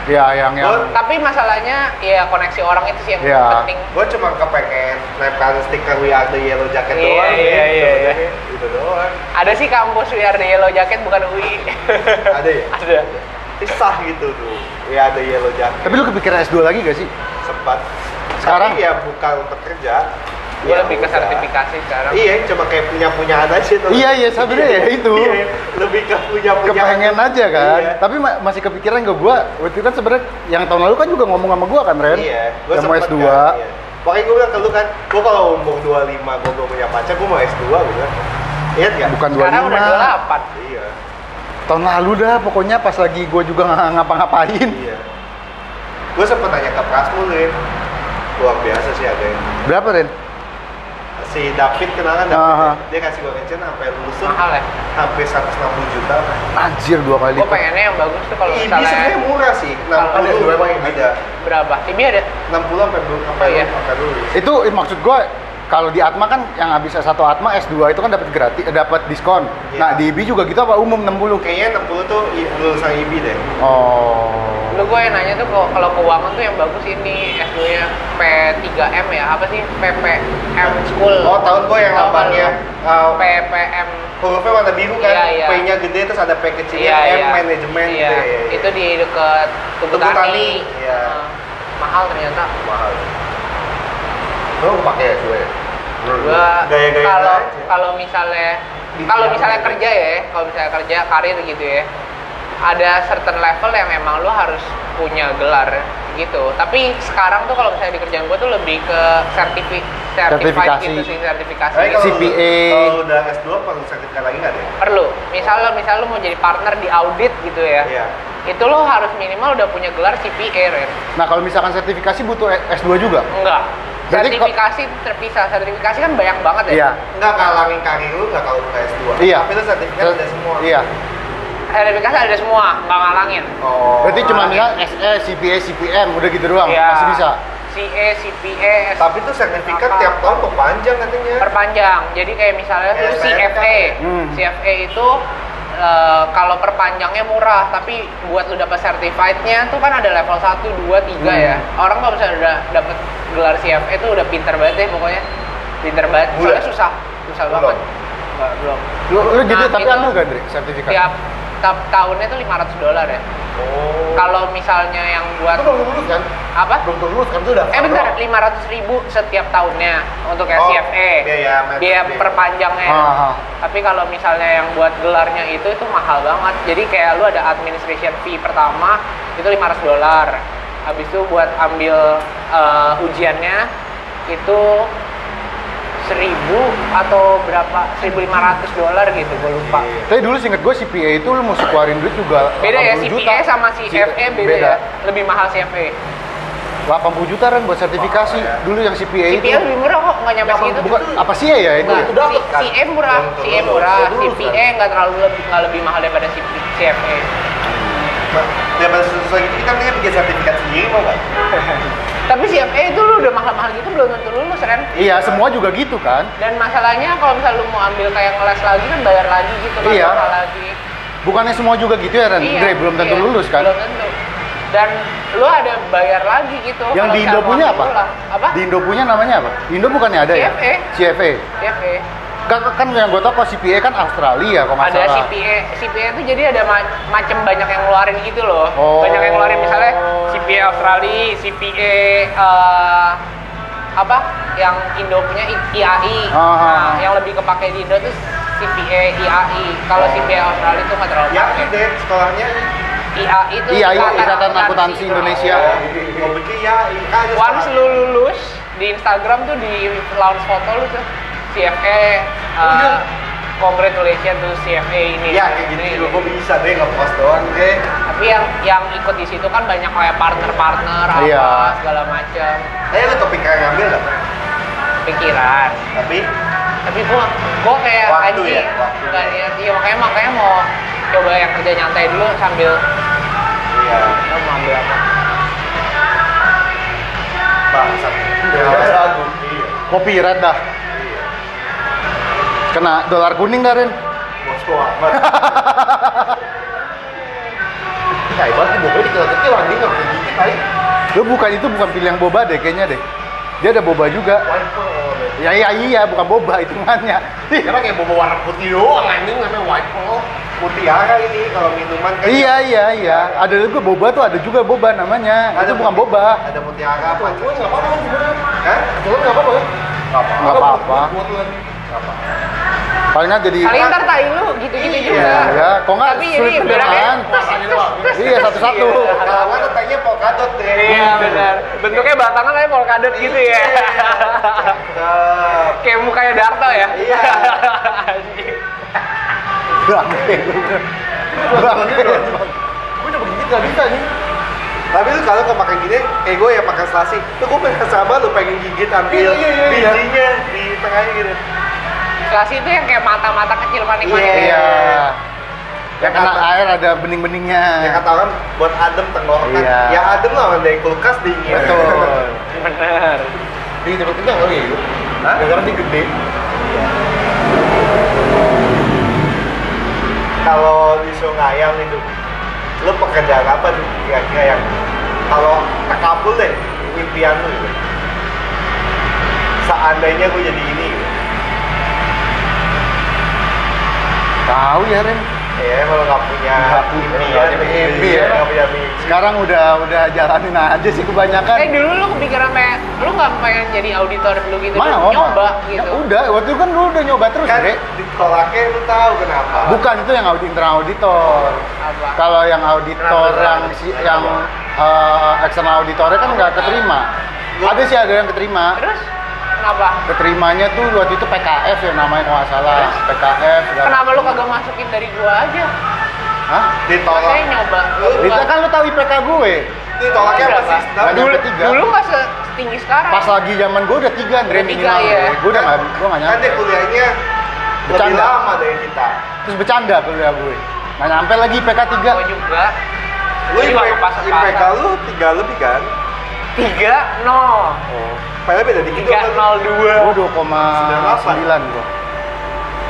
ya yang yang Gua- tapi masalahnya ya koneksi orang itu sih yang Iya. penting. Gue cuma kepengen nempelin stiker We Are The Yellow Jacket Iya, doang iya, ya. iya, iya. Itu doang. Ada sih kampus We Are The Yellow Jacket bukan UI. Ada ya? Ada. Sah gitu tuh. We Are The Yellow Jacket. tapi lu kepikiran S2 lagi gak sih sempat. Sekarang? Tapi ya bukan untuk kerja. Gue Ya lebih ke sertifikasi sekarang. Iya, cuma kayak punya punyaan aja tuh. Iya, iya, sebenarnya ya itu. Iya, lebih ke punya punyaan. kepengen aja kan Iya. tapi ma- masih kepikiran gak gua waktu itu kan sebenarnya yang tahun lalu kan juga ngomong sama gua kan Ren Iya, gua yang mau sempet S2 kan, iya. Makanya gue bilang ke lu kan, gue kalau umur 25, gue belum punya pacar, gue mau S2 gitu kan. Ingat gak? bukan Sekarang udah 25 Iya, tahun lalu dah pokoknya pas lagi gua juga ngapa-ngapain iya. Gue sempet tanya ke Prasmul, Rin. Luar biasa sih ada yang berapa Ren si David kenalan David Aha. ya? dia kasih gue mention sampai lulus tuh 25. Mahal ya. hampir 160 juta anjir dua kali Gue lipat. pengennya yang bagus tuh kalau ini misalnya sebenarnya murah sih 60 Kalau ada dua emang ada berapa? Tibi ada? 60 sampai belum sampai Oh, iya. sampai lulus itu maksud gua kalau di Atma kan yang habis satu Atma S2 itu kan dapat gratis eh, dapat diskon. Iya. Nah, di IB juga gitu apa umum 60? kayaknya 60 tuh lulusan IB deh Oh. Lu gue yang nanya tuh kalau- kalau keuangan tuh yang bagus ini S2-nya P3M ya, apa sih? PPM School. oh tahun gue yang lambangnya uh, PPM hurufnya warna biru kan Iya, iya. P-nya gede terus ada P kecilnya Iya, M iya. manajemen Iya, gitu ya. itu di dekat Tugu Tani, iya. Heeh. mahal ternyata. mahal lo pakai ya gue gaya-gaya kalau aja. kalau misalnya kalau misalnya kerja ya, kalau misalnya kerja karir gitu ya. Ada certain level yang memang lu harus punya gelar gitu. Tapi sekarang tuh kalau misalnya di kerjaan gua tuh lebih ke sertifi Sertifikasi. gitu sih, sertifikasi. Tapi kalau CPA. kalau udah S2 perlu sertifikat lagi nggak deh Perlu. Misal lo misal lu mau jadi partner di audit gitu ya. iya Itu lo harus minimal udah punya gelar CPA, Ren. Nah, kalau misalkan sertifikasi butuh S2 juga? Enggak. Sertifikasi terpisah. Sertifikasi kan banyak banget ya. Iya. nggak kalangin karir lu nggak kalau buka S2 Iya. tapi lu sertifikat ada semua Iya. Sertifikasi ada semua, nggak ngalangin. oh Berarti cuma ya SE, CPA, CPM udah gitu doang, Iya. masih bisa. CA, CPA, tapi tuh sertifikat Apa? tiap tahun perpanjang katanya perpanjang. Jadi kayak misalnya Kayak dulu SPM. CFA. Hmm. CFA itu eh, kalau perpanjangnya murah, tapi buat lu dapat certified-nya tuh kan ada level 1, 2, 3 ya. Hmm. Orang kalau misalnya udah dapat gelar CFA itu udah pinter banget deh pokoknya. Pinter banget. Soalnya susah, susah Belum? banget. Enggak, belum. Lu, lu gitu, Nah, tapi itu ambil gak, Dri, sertifikat? Tiap tahunnya tuh 500 dolar ya. oh Kalau misalnya yang buat itu belum lulus kan apa? belum lulus kan itu udah Eh bentar, 500 ribu setiap tahunnya untuk Oh, CFA. biaya Biaya perpanjangnya. Ah. Tapi kalau misalnya yang buat gelarnya itu itu mahal banget. Jadi kayak lu ada administration fee pertama itu 500 dolar. Habis itu buat ambil eh, ujiannya itu 1000 atau berapa 1500 dolar gitu gue lupa. Iya. Tapi dulu singkat gue CPA itu lu mesti keluarin duit juga Beda ya 80 CPA juta. sama CFA beda, Beda. ya. Lebih mahal CFA. 80 juta kan buat sertifikasi. Mahal ya. Dulu yang CPA, itu. CPA lebih murah kok, nggak nyampe segitu. Bukan apa sih ya itu? Nah, itu dapet si- kan? CA murah, lulus, murah, CPA kan? nggak terlalu lebih nggak lebih mahal daripada CP CFA. daripada susah gitu kita mendingan bikin sertifikat sendiri mau nggak Tapi CFA itu lu udah mahal-mahal gitu belum tentu lulus Ren. Iya, semua juga gitu kan. Dan masalahnya kalau misalnya lu mau ambil kayak ngeles lagi kan bayar lagi gitu kan Iya. mahal lagi. Bukannya semua juga gitu ya, Ren? Dre, belum tentu iya, lulus kan? Belum tentu. Dan lu ada bayar lagi gitu. Yang di Indo punya apa? pulang. Apa? Di Indo punya namanya apa? Di Indo bukannya ada ya? CFA. CFA. Kan, kan yang gue tau kalau CPA kan Australia kalau nggak Ada. CPA. CPA itu jadi ada ma- macam banyak yang ngeluarin gitu loh. Oh. Banyak yang ngeluarin misalnya CPA Australia, CPA eh, apa? Yang Indo punya IAI. Ah, ah, Nah, ah. yang lebih kepake di Indo tuh CPA IAI. Kalau CPA Australia itu nggak terlalu Ya ini deh sekolahnya. IAI itu IAI, Ikatan Akuntansi Indonesia. Gue pikir ya, kan ada Once lu lulus di Instagram tuh di launch foto lu tuh CFA uh, Oh, iya. congratulations to CFA ini. Ya kayak gitu Ini. juga gue bisa deh nge-post doang deh. Tapi yang yang ikut di situ kan banyak kayak partner-partner apa Iya. segala macam Eh lu topik kayak ngambil nggak? pikiran. Tapi Tapi gua gua kayak Waktu anjing ya, waktu. nggak ya, iya makanya makanya mau coba yang kerja nyantai dulu sambil iya oh, mau ambil apa? bangsat. Ya. Iya. Copyright dah. Kena dolar kuning dah, Ren. Bosku amat. Kayak banget boba dikecil-kecil anjing nggak bisa dikit kali. Lu bukan itu bukan pilihan boba deh kayaknya deh. Dia ada boba juga. Ya iya iya bukan boba hitungannya. Ih, Emang kayak boba warna putih doang anjing namanya waffle. Mutiara ini kalau minuman kan. Iya iya iya. Ada juga boba tuh ada juga boba namanya. itu bukan boba. Ada mutiara apa? Gue nggak apa-apa kan. Hah? Gue nggak apa-apa. Nggak apa. Nggak apa-apa. Palingnya jadi Kali ntar tai lu gitu-gitu Iya, juga. ya, kok nggak Tapi sulit ini Rasanya doang. Iya satu-satu. Kalau nggak tetanya polkadot deh. Iya benar. Bentuknya batangan kayak polkadot gitu ya. Cakep. kayak mukanya Darto ya. Iya. Bangke. Bangke. Gue udah begini nggak bisa nih. Tapi lu kalau kau makan gini, kayak gue yang makan selasi, tuh gue pengen sabar lu pengen gigit ambil Iya, iya, iya, iya. bijinya di tengahnya gitu. Selasi itu yang kayak mata-mata kecil manik-manik. Iya. Iya. Ya kena Kata- air ada bening-beningnya. Ya kata orang buat adem tenggorokan. Iya. Ya adem lah dari kulkas dingin. Betul. Bener. Di tempat kenyang kali ya itu. Hah? Gara-gara dia gede. Kalau disuruh ngayal itu, lu pekerjaan apa tuh kira-kira yang kalau terkabul deh impian lu gitu. Seandainya gue jadi Tahu ya Ren. Ya kalau nggak punya Nggak punya, impian, nggak punya mimpi iya, ya. nggak punya mimpi. Sekarang udah udah jalanin aja sih kebanyakan. Eh dulu lu kepikiran kayak lu nggak pengen jadi auditor dulu gitu, Mana, nyoba Ya gitu. udah, waktu itu kan lu udah nyoba terus, kan Dre. ditolaknya lu tahu kenapa? Bukan itu yang audit internal auditor. Apa? Kalau yang auditor yang si, yang eh, eksternal auditornya kan nggak keterima. Lu- Ada sih ada yang keterima. Terus kenapa? Keterimanya tuh waktu itu PKF ya namanya kalau nggak salah. PKF. Kenapa lu kagak masukin dari gua aja? Hah? Ditolak. Makanya nyoba. Lu- Itu kan lu tahu IPK gue. Ditolaknya apa sih? Dulu, dulu nggak setinggi sekarang. Pas lagi zaman gue udah tiga, Andre minimal. ya. Gue udah nggak, gue nggak Kan nyampe. dia kuliahnya lebih Bercanda. lama dari kita. Terus bercanda kuliah gue. Nggak nyampe lagi IPK tiga. Gua juga. Lu IPK. IPK lu tiga lebih kan? Tiga nol. Oh. Padahal beda dikit Tiga kan? nol dua. Gue 2,9 gue.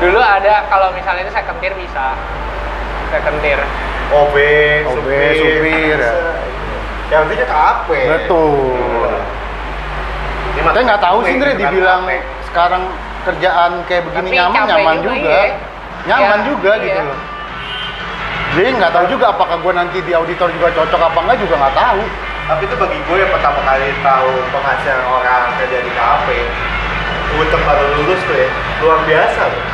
Dulu ada kalau misalnya itu second tier bisa. Second tier. OB, OB, supir, ya. Yang pentingnya KAP. Betul. Ini mah Saya nggak tahu sih, bukan dibilang sekarang kerjaan kayak begini Tapi nyaman, nyaman juga, juga. iya. Nyaman Ya, juga iya. gitu loh. Jadi nggak tahu juga apakah gue nanti di auditor juga cocok apa enggak juga nggak tahu. Tapi itu bagi gue yang pertama kali tahu penghasilan orang kerja di KAP untuk baru lulus tuh ya, luar biasa loh.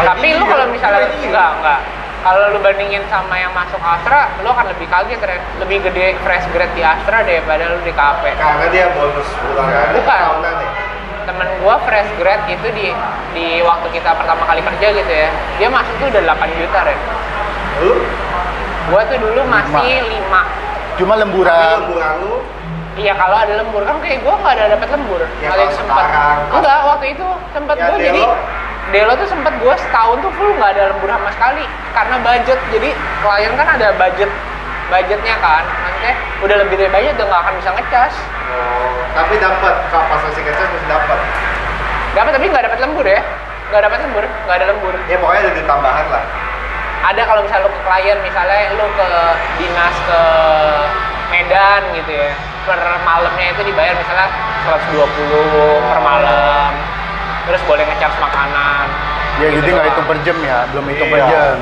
Tapi lu kalau misalnya enggak enggak. Kalau lu bandingin sama yang masuk Astra, lu akan lebih kaget, Ren. Lebih gede fresh grade di Astra daripada lu di KP. Karena dia bonus bulanan Bukan. tahunan ya. Temen gua fresh grade itu di di waktu kita pertama kali kerja gitu ya. Dia masuk tuh udah 8 juta, Ren. Lu Gua tuh dulu masih 5. Cuma tapi lemburan. lemburan lu Iya kalau ada lembur kan kayak gua nggak ada dapat lembur. Ya, Kali sempat. sekarang, Enggak, waktu itu sempat Ya, gua jadi Delo. Tuh sempat gua setahun tuh full nggak ada lembur sama sekali karena budget. Jadi klien kan ada budget budgetnya kan. Maksudnya udah lebih dari budget udah nggak akan bisa ngecas. oh, tapi dapat pas masih kecil masih dapat. Dapat tapi nggak dapat lembur ya. Nggak dapat lembur, nggak ada lembur. Ya pokoknya ada tambahan lah. Ada kalau misalnya lu ke klien misalnya lu ke dinas ke Medan gitu ya per malamnya itu dibayar misalnya 120 per malam terus boleh ngecharge makanan Ya Gitu jadi nggak hitung per jam ya, belum hitung per Iya. jam.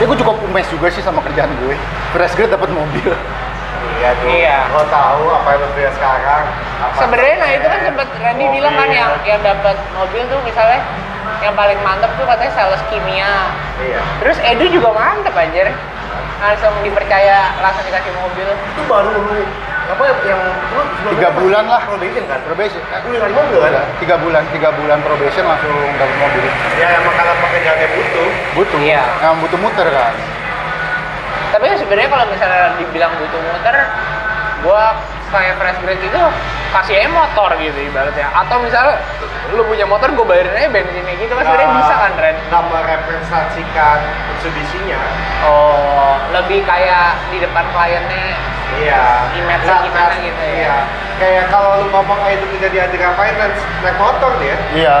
Ya gue cukup umes juga sih sama kerjaan gue. Fresh grade dapat mobil. Iya tuh. Iya. Lo tahu apa yang lo punya sekarang? Apa sebenarnya nah itu kan sempat Randy Mobil. bilang kan yang yang dapat mobil tuh misalnya yang paling mantep tuh katanya sales kimia Iya. terus Edu juga mantep anjir langsung dipercaya langsung dikasih mobil Itu baru lu apa yang lu Tiga bulan lah. probation kan? Probation. Lu yang di mobil kan? Tiga bulan, tiga bulan probation langsung dapat mobil. Ya emang karena pekerjaannya butuh. Butuh. Iya. Yang butuh muter kan. Tapi sebenarnya kalau misalnya dibilang butuh muter gua kayak fresh grade itu kasih aja motor gitu ibaratnya atau misalnya lu punya motor gue bayarin aja bensinnya gitu kan sebenarnya Nah, bisa kan Ren Nggak merepresentasikan Mitsubishi-nya. oh lebih kayak di depan kliennya Iya. Image Nggak- gimana nggak- gitu ya. Iya. Kayak kalau lu ngomong itu tidak di Adira Finance, naik motor dia. Iya.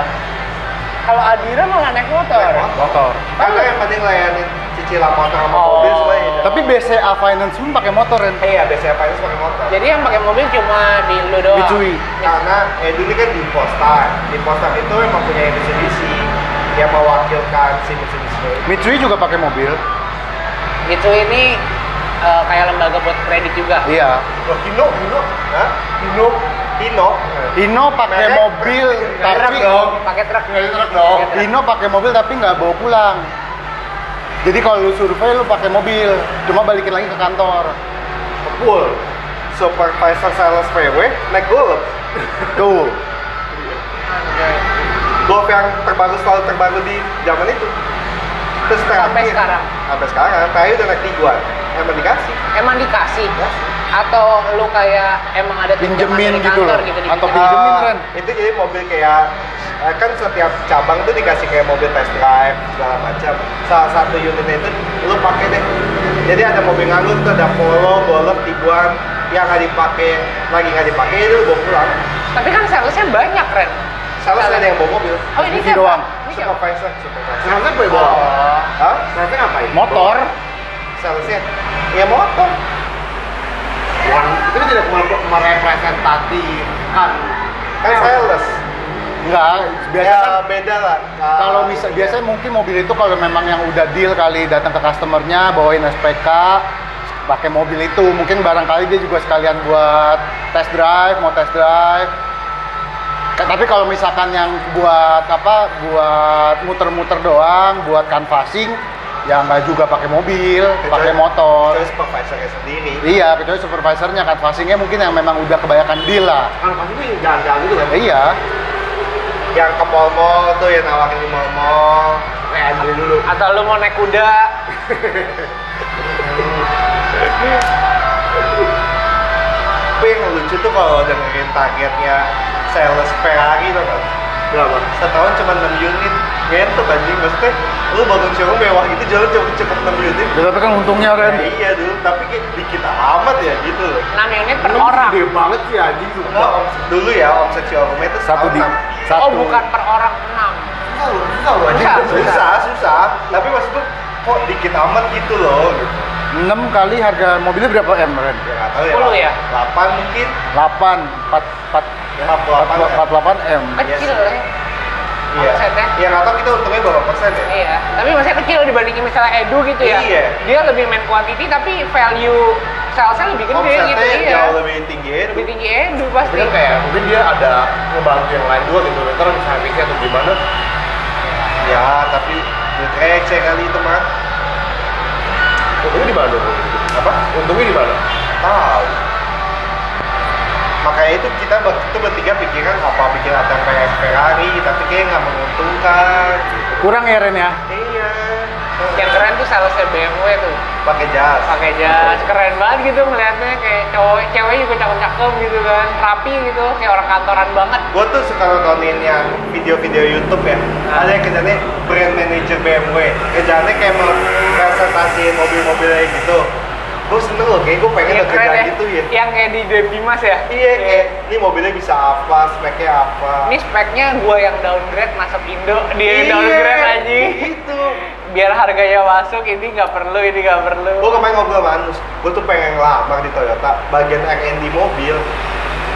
kalau Adira malah naik motor Naik motor. Motor. Karena yang penting layanin cicilan motor sama Oh. mobil semuanya. Tapi BCA Finance pun pakai motor kan. Iya, biasanya Finance pakai motor. jadi yang pakai mobil cuma di lu doang Mitsui. karena eh dulu kan di Postar di Postar itu emang punya Mitsubishi yang mewakilkan si Mitsubishi Mitsui juga pakai mobil. Mitsui ini eh, kayak lembaga buat kredit juga Iya. Loh, Hino Hino Hah? Hino Hino Hino pakai mobil tapi dong. pakai truk Nggak truk dong. Pakai truk. Hino pakai mobil tapi nggak bawa pulang. Jadi kalau lu survei lu pakai mobil, cuma balikin lagi ke kantor. Full Supervisor sales PW naik Golf. Tuh. Golf yang terbaru selalu terbaru di zaman itu. Terus terakhir. Sampai sekarang? Sampai sekarang, terakhir udah naik Tiguan Emang dikasih? Emang dikasih atau lu kayak emang ada Pinjemin gitu kantor loh. gitu Atau? Pinjemin, Ren. Itu jadi mobil kayak eh, kan setiap cabang tuh dikasih kayak mobil test drive segala macam. Salah satu unitnya itu lu pakai deh. Jadi ada mobil nganggur tuh ada Polo, Golf, Tiguan yang nggak dipakai lagi nggak dipakai itu lu bawa pulang. tapi kan salesnya banyak Ren Salah ada yang bawa mobil. oh ini Ini siapa? doang. ini siapa? Supervisor, supervisor. Salesnya gue bawa. oh Hah? Salesnya ngapain? Motor. Salesnya? Ya motor. Bukan, itu kan tidak mere- merepresentasikan Kan sales. Enggak, biasa ya kan beda lah. Ah, kalau misal biasanya mungkin mobil itu kalau memang yang udah deal kali datang ke customernya bawain SPK pakai mobil itu mungkin barangkali dia juga sekalian buat test drive mau test drive tapi kalau misalkan yang buat apa buat muter-muter doang buat canvassing ya nggak juga pakai mobil pakai motor. Terus supervisornya sendiri. iya kecuali supervisornya canvassingnya mungkin yang memang udah kebanyakan deal lah. Kan pasti itu jalan-jalan gitu kan? Iya. Yang ke mall-mall tuh yang nawarin di mall-mall. kayak beli dulu. Atau lu mau naik kuda. Tapi yang lucu tuh kalau dengerin targetnya sales Ferrari tuh kan berapa? setahun cuma 6 unit ngentot anjing maksudnya lu bangun showroom mewah gitu jalan cukup cukup 6 unit Ya, tapi kan untungnya ya, Ren iya dulu tapi kayak dikit amat ya gitu loh 6 unit per orang Gede banget sih anjing Enggak, sumpah. omset- dulu ya omset showroomnya itu satu di enam. satu oh bukan per orang 6 Susah loh, susah loh anjing. Susah. susah susah tapi maksud gue kok dikit amat gitu loh gitu. 6 kali harga mobilnya berapa M Ren? ya tahu ya 10 ya? 8 mungkin 8 4 4 48 48 M kecil Yes. lah ya iya omsetnya. ya nggak tahu kita untungnya berapa persen ya Iya, tapi masih kecil dibandingin misalnya Edu gitu ya. Iya. Dia lebih main quantity tapi value salesnya lebih gede gitu omsetnya iya. jauh lebih tinggi ya Lebih tinggi Edu pasti. kan kayak mungkin dia ada ngebantu yang lain juga gitu ntar misalnya mikir atau gimana ya tapi duit receh kali itu mah untungnya di mana apa untungnya di mana tahu makanya itu kita waktu itu bertiga pikiran apa bikin ATM Ferrari tapi kayak nggak menguntungkan gitu. kurang ya Ren ya iya Yang keren tuh salesnya BMW tuh. pakai jas Pakai jas keren banget gitu ngeliatnya kayak cowok cewek juga cakep-cakep gitu kan. Rapi gitu kayak orang kantoran banget. gue tuh suka nontonin yang video-video YouTube ya Ah. ada yang kerjanya brand manager BMW kerjanya kayak mau presentasiin mobil-mobilnya gitu gue seneng loh kayak gue pengen kerjaan ya. gitu ya Yang kayak di Dimas ya. iya kayak ini mobilnya bisa apa speknya apa Ini speknya gua yang downgrade masuk Indo, dia Iya, yang downgrade anjing. gitu Biar harganya masuk, ini nggak perlu, ini nggak perlu. gue kemarin ngobrol sama Anus gue tuh pengen ngelamar di Toyota bagian R&D mobil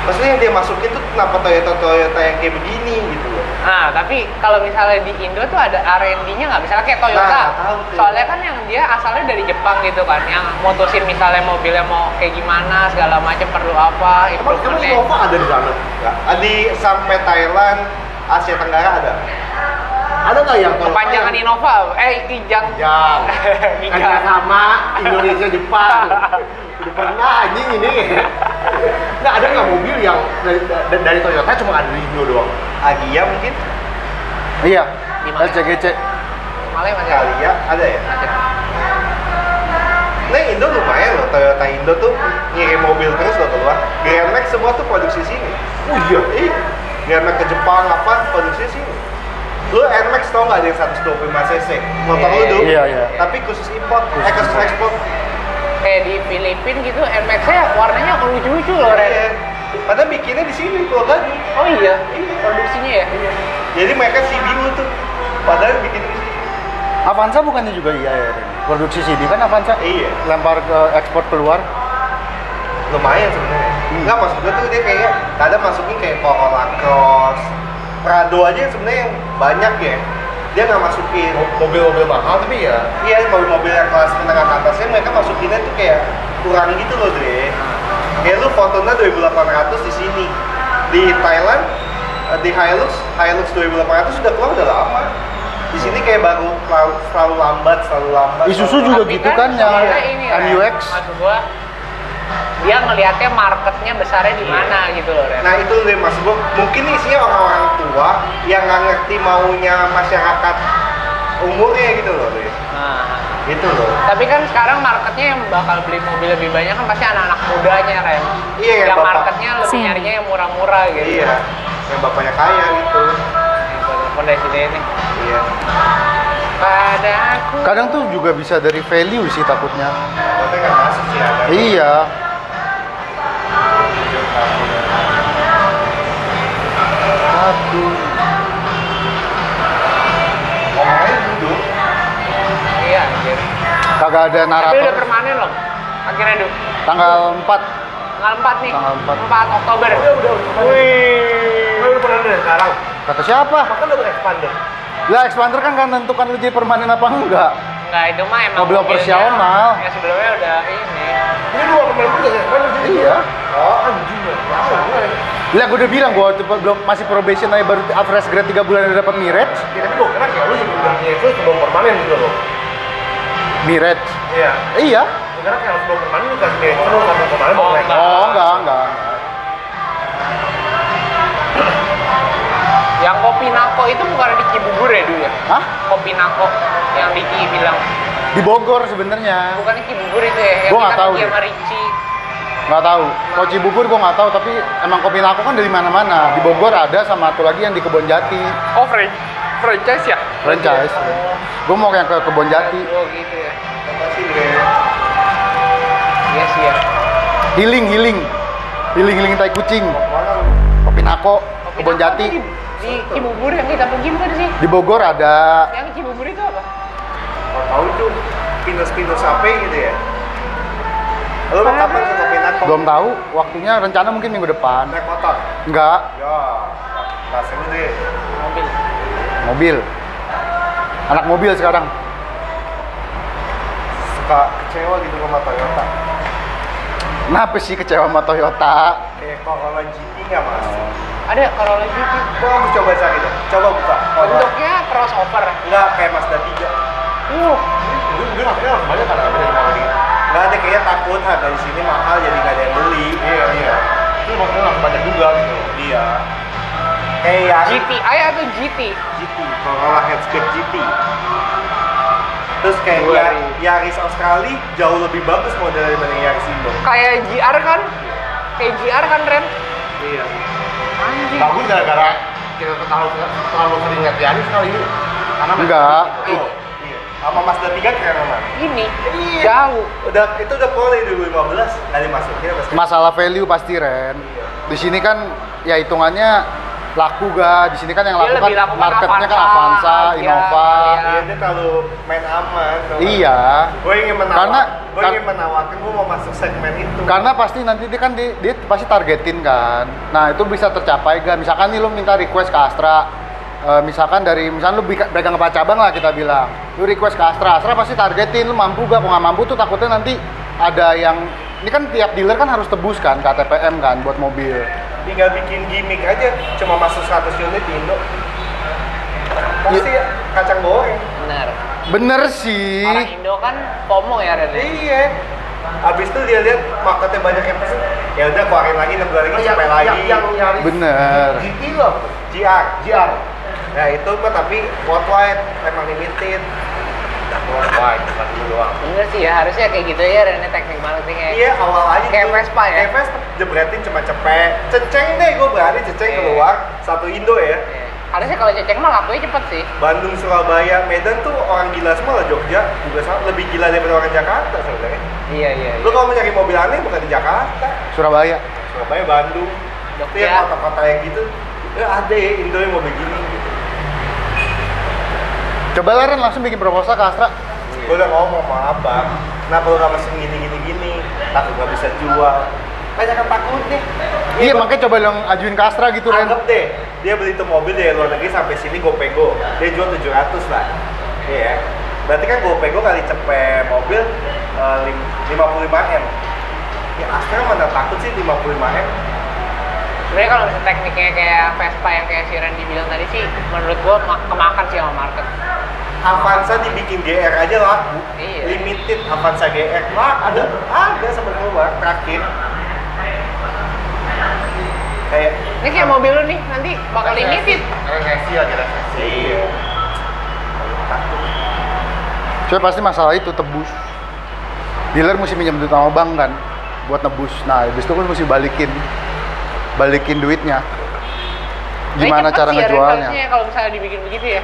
maksudnya yang dia masukin tuh kenapa Toyota Toyota yang kayak begini gitu Nah, tapi kalau misalnya di Indo tuh ada R&D-nya nggak? Misalnya kayak Toyota. Nah, nggak tahu tuh. Soalnya kan yang dia asalnya dari Jepang gitu kan, yang mutusin misalnya mobilnya mau kayak gimana, segala macam perlu apa, Emang emang. Innova ada di sana? Nggak. di sampai Thailand Asia Tenggara ada Ada nggak yang Toyota Kepanjangan yang- Innova, eh Kijang. Jam. Kijang. Kan sama Indonesia Jepang. Udah pernah anjing ini. Nggak ada nggak mobil yang dari, dari, dari Toyota cuma ada di Indo doang. Agia mungkin Iya. LCGC. Malah masih ada. Kalia ada ya Ada. Nah Indo lumayan loh, Toyota Indo tuh ngirim mobil terus loh keluar. Grand Max semua tuh produksi sini. Oh iya. Iya. Grand Max ke Jepang apa produksi sini. Lu NMAX tau nggak ada yang 125 cc? Motor Iya, lu tuh. iya, iya. Tapi khusus import, eh khusus ekspor. Kayak di Filipina gitu, NMAX-nya warnanya lucu-lucu loh, Ren. Iya. Padahal bikinnya di sini Pulau Gadung. Oh iya, produksinya ya? Jadi mereka CBU tuh. Padahal bikin di sini. Avanza bukannya juga iya ya? Ren? Produksi CD kan Avanza? Iya. Lempar ke ekspor keluar. lumayan sebenarnya. Hmm. Enggak maksud gue tuh dia kayak kadang masukin kayak Corolla Cross, Prado aja sebenarnya yang banyak ya. Dia nggak masukin. Mobil-mobil mahal tapi ya Iya mobil-mobil yang kelas menengah ke atasnya mereka masukinnya tuh kayak kurang gitu loh deh. Kayak lu Fortuna 2800 di sini. Di Thailand eh, di Hilux Hilux 2800 sudah keluar udah lama. Di sini kayak baru selalu, selalu lambat, selalu lambat. Isuzu juga gitu kan, yang ini, Ren, MUX. Gua, dia ngelihatnya marketnya besarnya di mana gitu loh, Ren. Nah itu deh mas gua mungkin isinya orang-orang tua yang nggak ngerti maunya masyarakat umurnya gitu loh deh. Nah, Gitu loh. tapi kan sekarang marketnya yang bakal beli mobil lebih banyak kan pasti anak-anak mudanya, Ren. Iya, yang yang bapak- marketnya lebih nyarinya yang murah-murah gitu. Iya. Yang bapaknya kaya gitu. Telepon dari sini nih. Iya. Padaku. Kadang tuh juga bisa dari value sih takutnya. Tapi nggak masuk sih ada. Iya. Satu. Duduk. Iya, anjir. Kagak ada Tapi udah narator. permanen loh. Akhirnya, Duh. Tanggal 4. Tanggal 4 nih. Tanggal 4. 4 Oktober. udah udah udah. Wih. Udah pernah dari sekarang. Kata siapa? Makan udah expander. Lah expander kan kan tentukan lu jadi permanen apa enggak. Enggak, itu mah emang Mobil mobilnya operasional. Ya sebelumnya udah ini. Ini dua pemain ya kan? Iya. Oh anjing. Lah gue udah bilang gua waktu belum masih probation aja baru average grade 3 bulan udah dapat Mirage. Ya, tapi gue kira kayak lu juga udah itu sebelum permanen gitu loh. Mirage. Iya. Iya. Gue kira kayak sebelum permanen lu kasih kayak terus sama permanen Oh, enggak. Oh, enggak, enggak. Yang kopi nako itu bukan di Cibubur ya dulu ya? Hah? Kopi nako yang Diki bilang Di Bogor sebenarnya. bukan di Cibubur itu ya? Yang Gua nggak tahu pergi deh. Nggak tahu. Kalau Cibubur gua nggak tahu, tapi emang kopi nako kan dari mana-mana. Di Bogor ada sama satu lagi yang di Kebon Jati. Oh, fran franchise ya? Franchise. Gua mau yang ke Kebon Jati. Oh gitu ya. Apa sih Dre? Iya sih ya. Healing, healing. Healing, healing tai kucing. Kopi nako, Kebon Jati. Di, di Cibubur yang kita pergi bukan sih? Di Bogor ada Yang Cibubur itu apa? Mau tahu itu pinus-pinus apa gitu ya? Mau kapan? Belum tahu waktunya rencana mungkin minggu depan. Naik motor? Enggak, Ya, kasih deh. Mobil. mobil. Anak mobil sekarang. Suka kecewa gitu sama Toyota. Kenapa sih kecewa sama Toyota? Kayak Corolla GT nggak mas? Ada Corolla GT. Gua mau coba cari deh. Coba buka. Bentuknya crossover. Enggak kayak Mazda 3. Uh, Gue gue banyak kan ada yang mau di. Nggak ada kayaknya takut harga di sini mahal jadi nggak ada yang beli. Iya iya. Ini maksudnya langsung banyak juga gitu. Iya. Kayak GTI atau GT? GT, Corolla Hatchback GT. Terus kayak ya. Yaris Australia jauh lebih bagus modelnya dibanding Yaris Indo. Kayak GR kan? Kayak GR kan, Ren? Iya. Anjing. Bagus gara-gara kita terlalu terlalu sering lihat Yaris kali ini. Karena Enggak. Iya. sama Mazda 3 keren mana? Ini Iya. jauh. Udah itu udah mulai 2015 nggak dimasukin sekarang? Masalah value pasti Ren. Di sini kan ya hitungannya laku ga. Di sini kan yang laku kan laku kan marketnya kan Avanza, Agia, Innova. iya. Iya dia terlalu main aman. Iya. Gue ingin menawar, Karena- gue kar- ingin menawarkan gue mau masuk segmen itu. Karena pasti nanti dia kan dia, dia pasti targetin kan. Nah itu bisa tercapai gak? Misalkan nih lu minta request ke Astra, eh, misalkan dari misalkan lu pegang empat cabang lah kita bilang, lu request ke Astra, Astra pasti targetin lu mampu gak? Kalau nggak mampu tuh takutnya nanti ada yang ini kan tiap dealer kan harus tebus kan ke ATPM kan buat mobil. tinggal bikin gimmick aja, cuma masuk 100 unit di Indo. Pasti Iya. kacang goreng. Bener. Bener sih. Orang Indo kan FOMO ya Ren. Iya. Abis itu dia lihat marketnya banyak yang pesen, ya udah keluarin lagi, enam bulan lagi, yang, sampai lagi. yang, yang Yaris Bener. GT lo apa tuh? GR. GR. Nah itu mah tapi worldwide, emang limited. Wah, bukan dulu doang. Bener sih ya, harusnya kayak gitu ya Ren teknik marketingnya. Iya awal aja Kayak tuh. Vespa ya? Kayak Vespa, jebretin cuma cepet. Ceceng deh, gue berani ceceng Iya. keluar satu Indo ya. Iya. Harusnya kalau ceceng mah lakunya cepet sih. Bandung, Surabaya, Medan tuh orang gila semua lah Jogja juga sama, lebih gila daripada orang Jakarta sebenarnya. Iya iya. Lu kalau mau nyari mobil aneh bukan di Jakarta, Surabaya. Surabaya, Bandung. Itu yang Jogja. kota-kota yang gitu, ya ada ya Indo yang mau begini gitu. Coba lah Ren langsung bikin proposal ke Astra. Gue udah ngomong sama abang, kenapa lu gak pesen gini-gini gini, takut gak bisa jual. Banyak yang takut nih. Iya makanya coba dong ajuin ke Astra gitu Ren. Anggap deh, dia beli tuh mobil dari luar negeri sampai sini GoPego. Dia jual 700 lah. Iya ya. Berarti kan GoPego kali cepet mobil eh, lim- 55M. Ya Astra mana takut sih 55M? Sebenarnya kalau misalnya tekniknya kayak Vespa yang kayak si Randy bilang tadi sih, menurut gua ma- kemakan sih sama market. Avanza dibikin GR aja laku. Iya. Limited Avanza GR. Lah, ada ada sampai keluar terakhir. Kayak Ini kayak mobil lu nih, nanti bakal limited. Resesi aja resesi. Iya. Coba pasti masalah itu tebus. Dealer mesti minjem duit sama bank kan buat nebus. Nah, habis itu kan mesti balikin balikin duitnya. Gimana cara ya, ngejualnya? kalau misalnya dibikin begitu ya.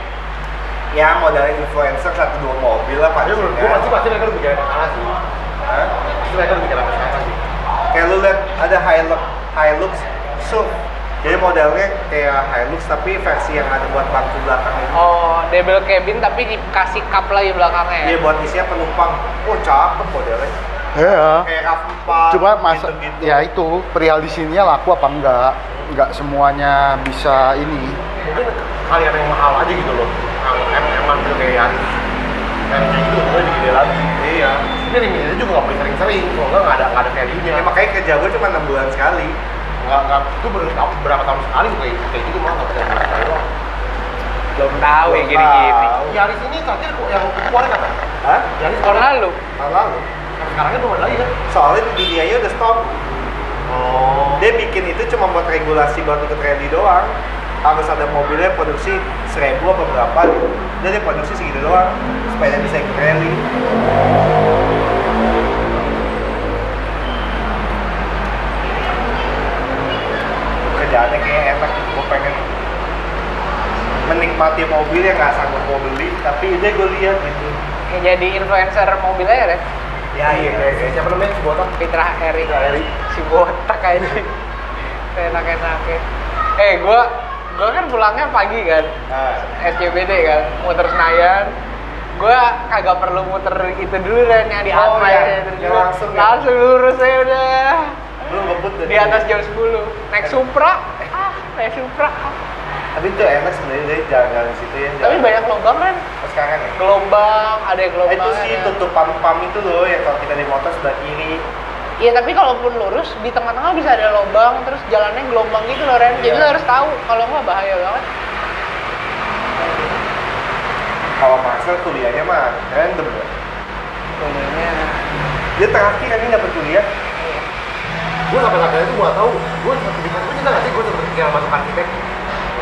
Ya modalnya influencer satu dua mobil lah pasti. menurut gue pasti pasti mereka lebih jalan sana sih. Hah? Pasti mereka lebih jalan ke sana sih. Kayak lu lihat ada Hilux, Hilux SUV. Jadi modelnya kayak Hilux tapi versi yang ada buat bangku belakang itu. Oh, double cabin tapi dikasih cup lagi belakangnya ya. Dia buat isinya penumpang. Oh cakep modelnya. Iya. Kayak RAV4. Coba masa gitu-gitu. ya itu perihal di sini laku apa enggak? Enggak semuanya bisa ini. Mungkin kalian yang mahal aja gitu loh. Yang em- emang gitu kayak Yaris. Yang kayak gitu, gue gede lagi. Iya. Ini limitnya juga nggak boleh sering-sering, kalau nggak nggak ada nggak ada value-nya. Ya, makanya kerja gue cuma 6 bulan sekali. nggak nggak itu berapa, berapa tahun sekali tuh kayak kayak gitu mah nggak bisa berapa sekali. Belum tahu ya gini-gini. Yaris ini terakhir yang keluar kata. Hah? Yaris Tahun lalu. Tahun lalu. Sekarang kan belum ada lagi kan? Soalnya di dunianya udah stop. Oh. Dia bikin itu cuma buat regulasi buat ikut rally doang. Harus ada mobilnya produksi seribu apa berapa gitu. Dia dia produksi segitu doang supaya dia bisa ikut rally. Kerjaannya kayak enak gitu. Gue pengen menikmati mobil yang nggak sanggup mau beli, tapi ini gue lihat gitu. Ya, jadi influencer mobil aja ya. Ya iya, kayak kayak siapa namanya si botak? Fitra Eri. Eri. Si botak aja. Enak-enaknya. Eh, gua gua kan pulangnya pagi kan. Nah, SCBD kan, muter Senayan. Gua kagak perlu muter itu dulu Ren yang di Oh, Atma ya, dulu. langsung ya? langsung lurus aja udah. lu ngebut Di atas jam 10. Naik Supra. Ah, naik Supra. Tapi itu enak sebenarnya dari jalan-jalan situ ya. Tapi banyak lubang kan? Oh, sekarang ya. Gelombang, ada yang Eh, gelombang. itu sih tutupan pam itu loh yang kalau kita di motor sebelah kiri. Iya tapi kalaupun lurus di tengah-tengah bisa ada lubang terus jalannya gelombang gitu loh Ren. Jadi Iya. lo harus tahu kalau nggak bahaya banget. Kalau Marcel kuliahnya mah random ya. Sebenarnya Dia terakhir kan ini dapat kuliah. Gue sampai saat itu gue tahu, gue bikin gue cinta nggak sih gue pikiran masuk arsitek.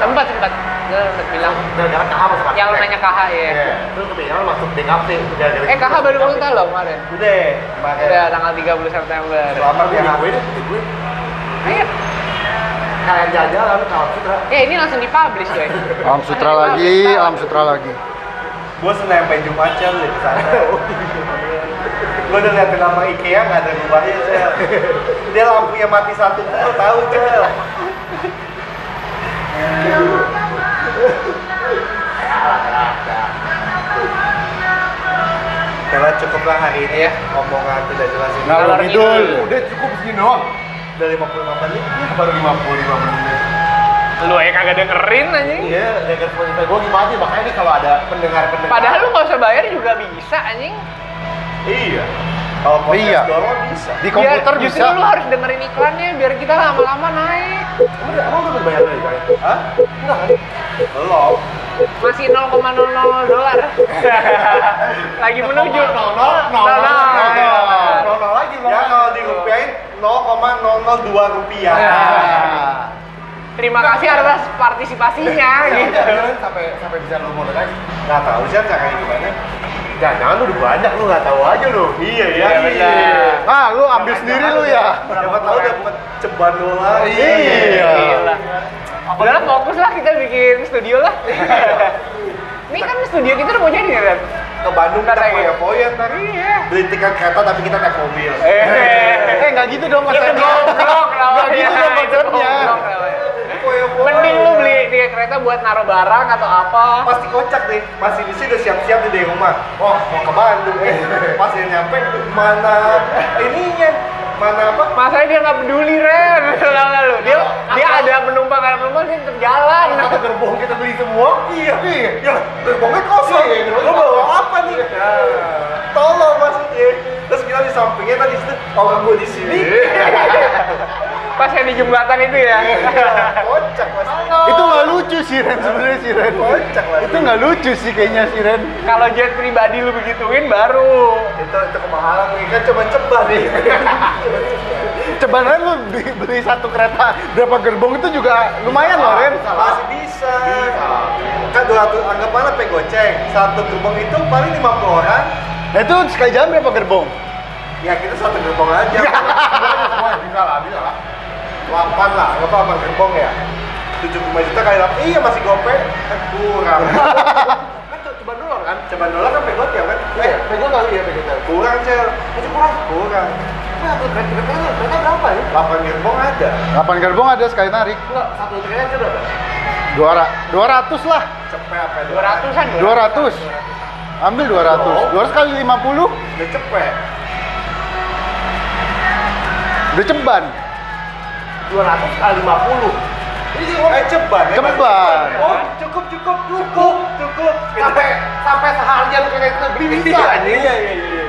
Sempat sempat gue sempat bilang Gara-gara KH masuk arsitek. yang lo nanya KH ya. Iya. Terus kepikiran masuk DKP. gara-gara Eh KH baru ulang tahun loh kemarin. Udah, kemarin. Udah tanggal 30 September. Selamat Gue ya. gue gue. Ayo. Kalian jalan-jalan, kalau sutra. Ya ini langsung dipublish coy. Alam Sutra lagi, Alam Sutra lagi. Gue Senin sampai Jumat cel di sana. Gue udah liatin nama Ikea nggak ada rubahnya cel. Dia lampunya mati satu lo tahu cel. Karena cukuplah hari ini ya omongan tidak jelas ini. Ngalor ngidul. Udah cukup segini doang. Udah 55 menit. Baru 55 menit. Lu ya kagak dengerin anjing. Iya, dengan Spotify gue gimana sih? Makanya nih kalau ada pendengar-pendengar. Padahal lu nggak usah bayar juga bisa anjing. Iya. Kalau podcast Iya. doang bisa. Di Biar- komputer justru bisa. lu harus dengerin iklannya biar kita lama-lama naik. Emang udah- emang udah berbayar lagi kan? Hah? Enggak kan? Belum. Masih 0,00 dolar. Lagi menuju. Nol, nol, nol, Nol, nol, nol. nol, nol, nol, nol lagi nol Ya lagi. kalau dirupiahin 0,002 rupiah. Ya. Terima kasih atas partisipasinya gitu. Jangan sampai sampai bisa lu monetize. Nggak tahu sih caranya gimana. Jangan, jangan lu udah banyak lu nggak tahu aja lu. Iya Iya, benar. Ah, lu ambil sendiri lu ya. Siapa tahu dapat ceban dolar. Iya. Gila. Udah lah fokus lah kita bikin studio lah. Ini kan studio kita udah mau jadi ya, Ren? Ke Bandung kita Katanya. foya-foya ntar. Iya. Beli tiket kereta tapi kita naik mobil. Eh, Eh, nggak gitu dong goblok Nggak gitu dong konsepnya. Mending lu beli tiket kereta buat naruh barang atau apa. pasti kocak deh. Masih di sini udah siap-siap nih dari rumah. Oh mau ke Bandung eh. Pas dia nyampe mana ininya? Mana apa? Masalahnya dia nggak peduli Ren, Tau nggak lu? Dia dia ada penumpang ada penumpang dia tetap jalan. Kata gerbong kita beli semua. iya Iya. ya gerbongnya kosong. Iya, lo bawa apa nih? Tolong maksudnya terus kita di sampingnya tadi situ orang gue di sini Pas yang di jembatan itu ya. kocak mas Itu nggak lucu sih Ren sebenarnya sih Ren. kocak lah Itu nggak lucu sih kayaknya sih Ren. Kalau jet pribadi lu begituin baru. itu itu kemahalan nih kan cuma ceban nih Coba Ren lu beli, beli satu kereta berapa gerbong itu juga lumayan loh Ren. masih bisa kan 200 anggap mana pe goceng satu gerbong itu paling 50 orang Nah itu sekali jalan berapa gerbong? ya kita satu gerbong aja Semua bisa lah, bisa lah. 8 lah nggak apa-apa gerbong ya 75 juta kali 8 iya masih gope kan kurang Kan coba dulu kan. coba dolar kan pegot ya kan Iya, pegang kali ya pegang. kurang cel Itu kurang. kurang Nah, kereta berapa ya? 8 gerbong ada 8 gerbong ada sekali narik. Enggak, satu aja berapa? Dua ra- 200 lah. cepet apa ya? 200-an. 200. Ambil 200. 200 kali 50 udah cepet udah ceban. 200 kali 50. eh ceban ya, Ceban. Oh cukup cukup cukup cukup Sampai sampai seharian kayak kita beli bisa iya iya iya iya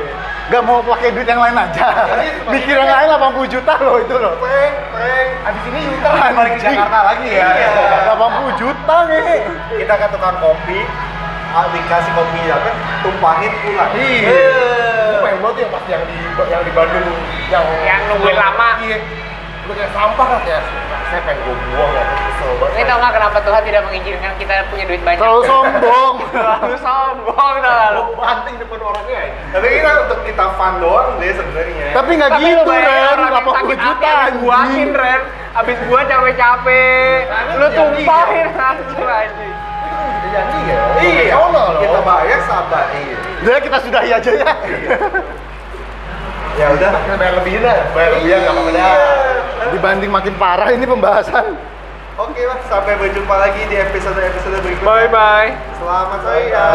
Gak mau pakai duit yang lain aja. Mikir yang lain 80 juta loh itu loh. prank prank Habis ini Yuter balik ke Jakarta lagi ya. Iya. 80 juta nih. kita ke tukang kopi ah, dikasih kopi apa tumpahin pulang Iya. Gue pengen banget yang pas yang di yang di Bandung yang Yang nungguin lama. Iya. Udah kayak sampah kan kayak saya pengen gue buang ya. Kesel banget. Ini tau nggak kenapa Tuhan tidak mengizinkan kita punya duit banyak? Terlalu sombong. Terlalu sombong tau nggak lu? Gue banting depan orangnya ya. tapi ini kan untuk kita fun doang deh sebenarnya Tapi nggak gitu Ren, orang yang 80 sakit hati juta anjing. Ren Abis gua capek-capek Lu jadi tumpahin langsung anjing Jadi ya. iya Sono loh. kita bayar sabar iya Udah kita sudahi aja ya. Ya udah Kita bayar lebih dah. Bayar lebih ya nggak apa-apa dah. Iya. Dibanding makin parah ini pembahasan. Oke lah, sampai berjumpa lagi di episode-episode berikutnya. Bye-bye Selamat sore ya.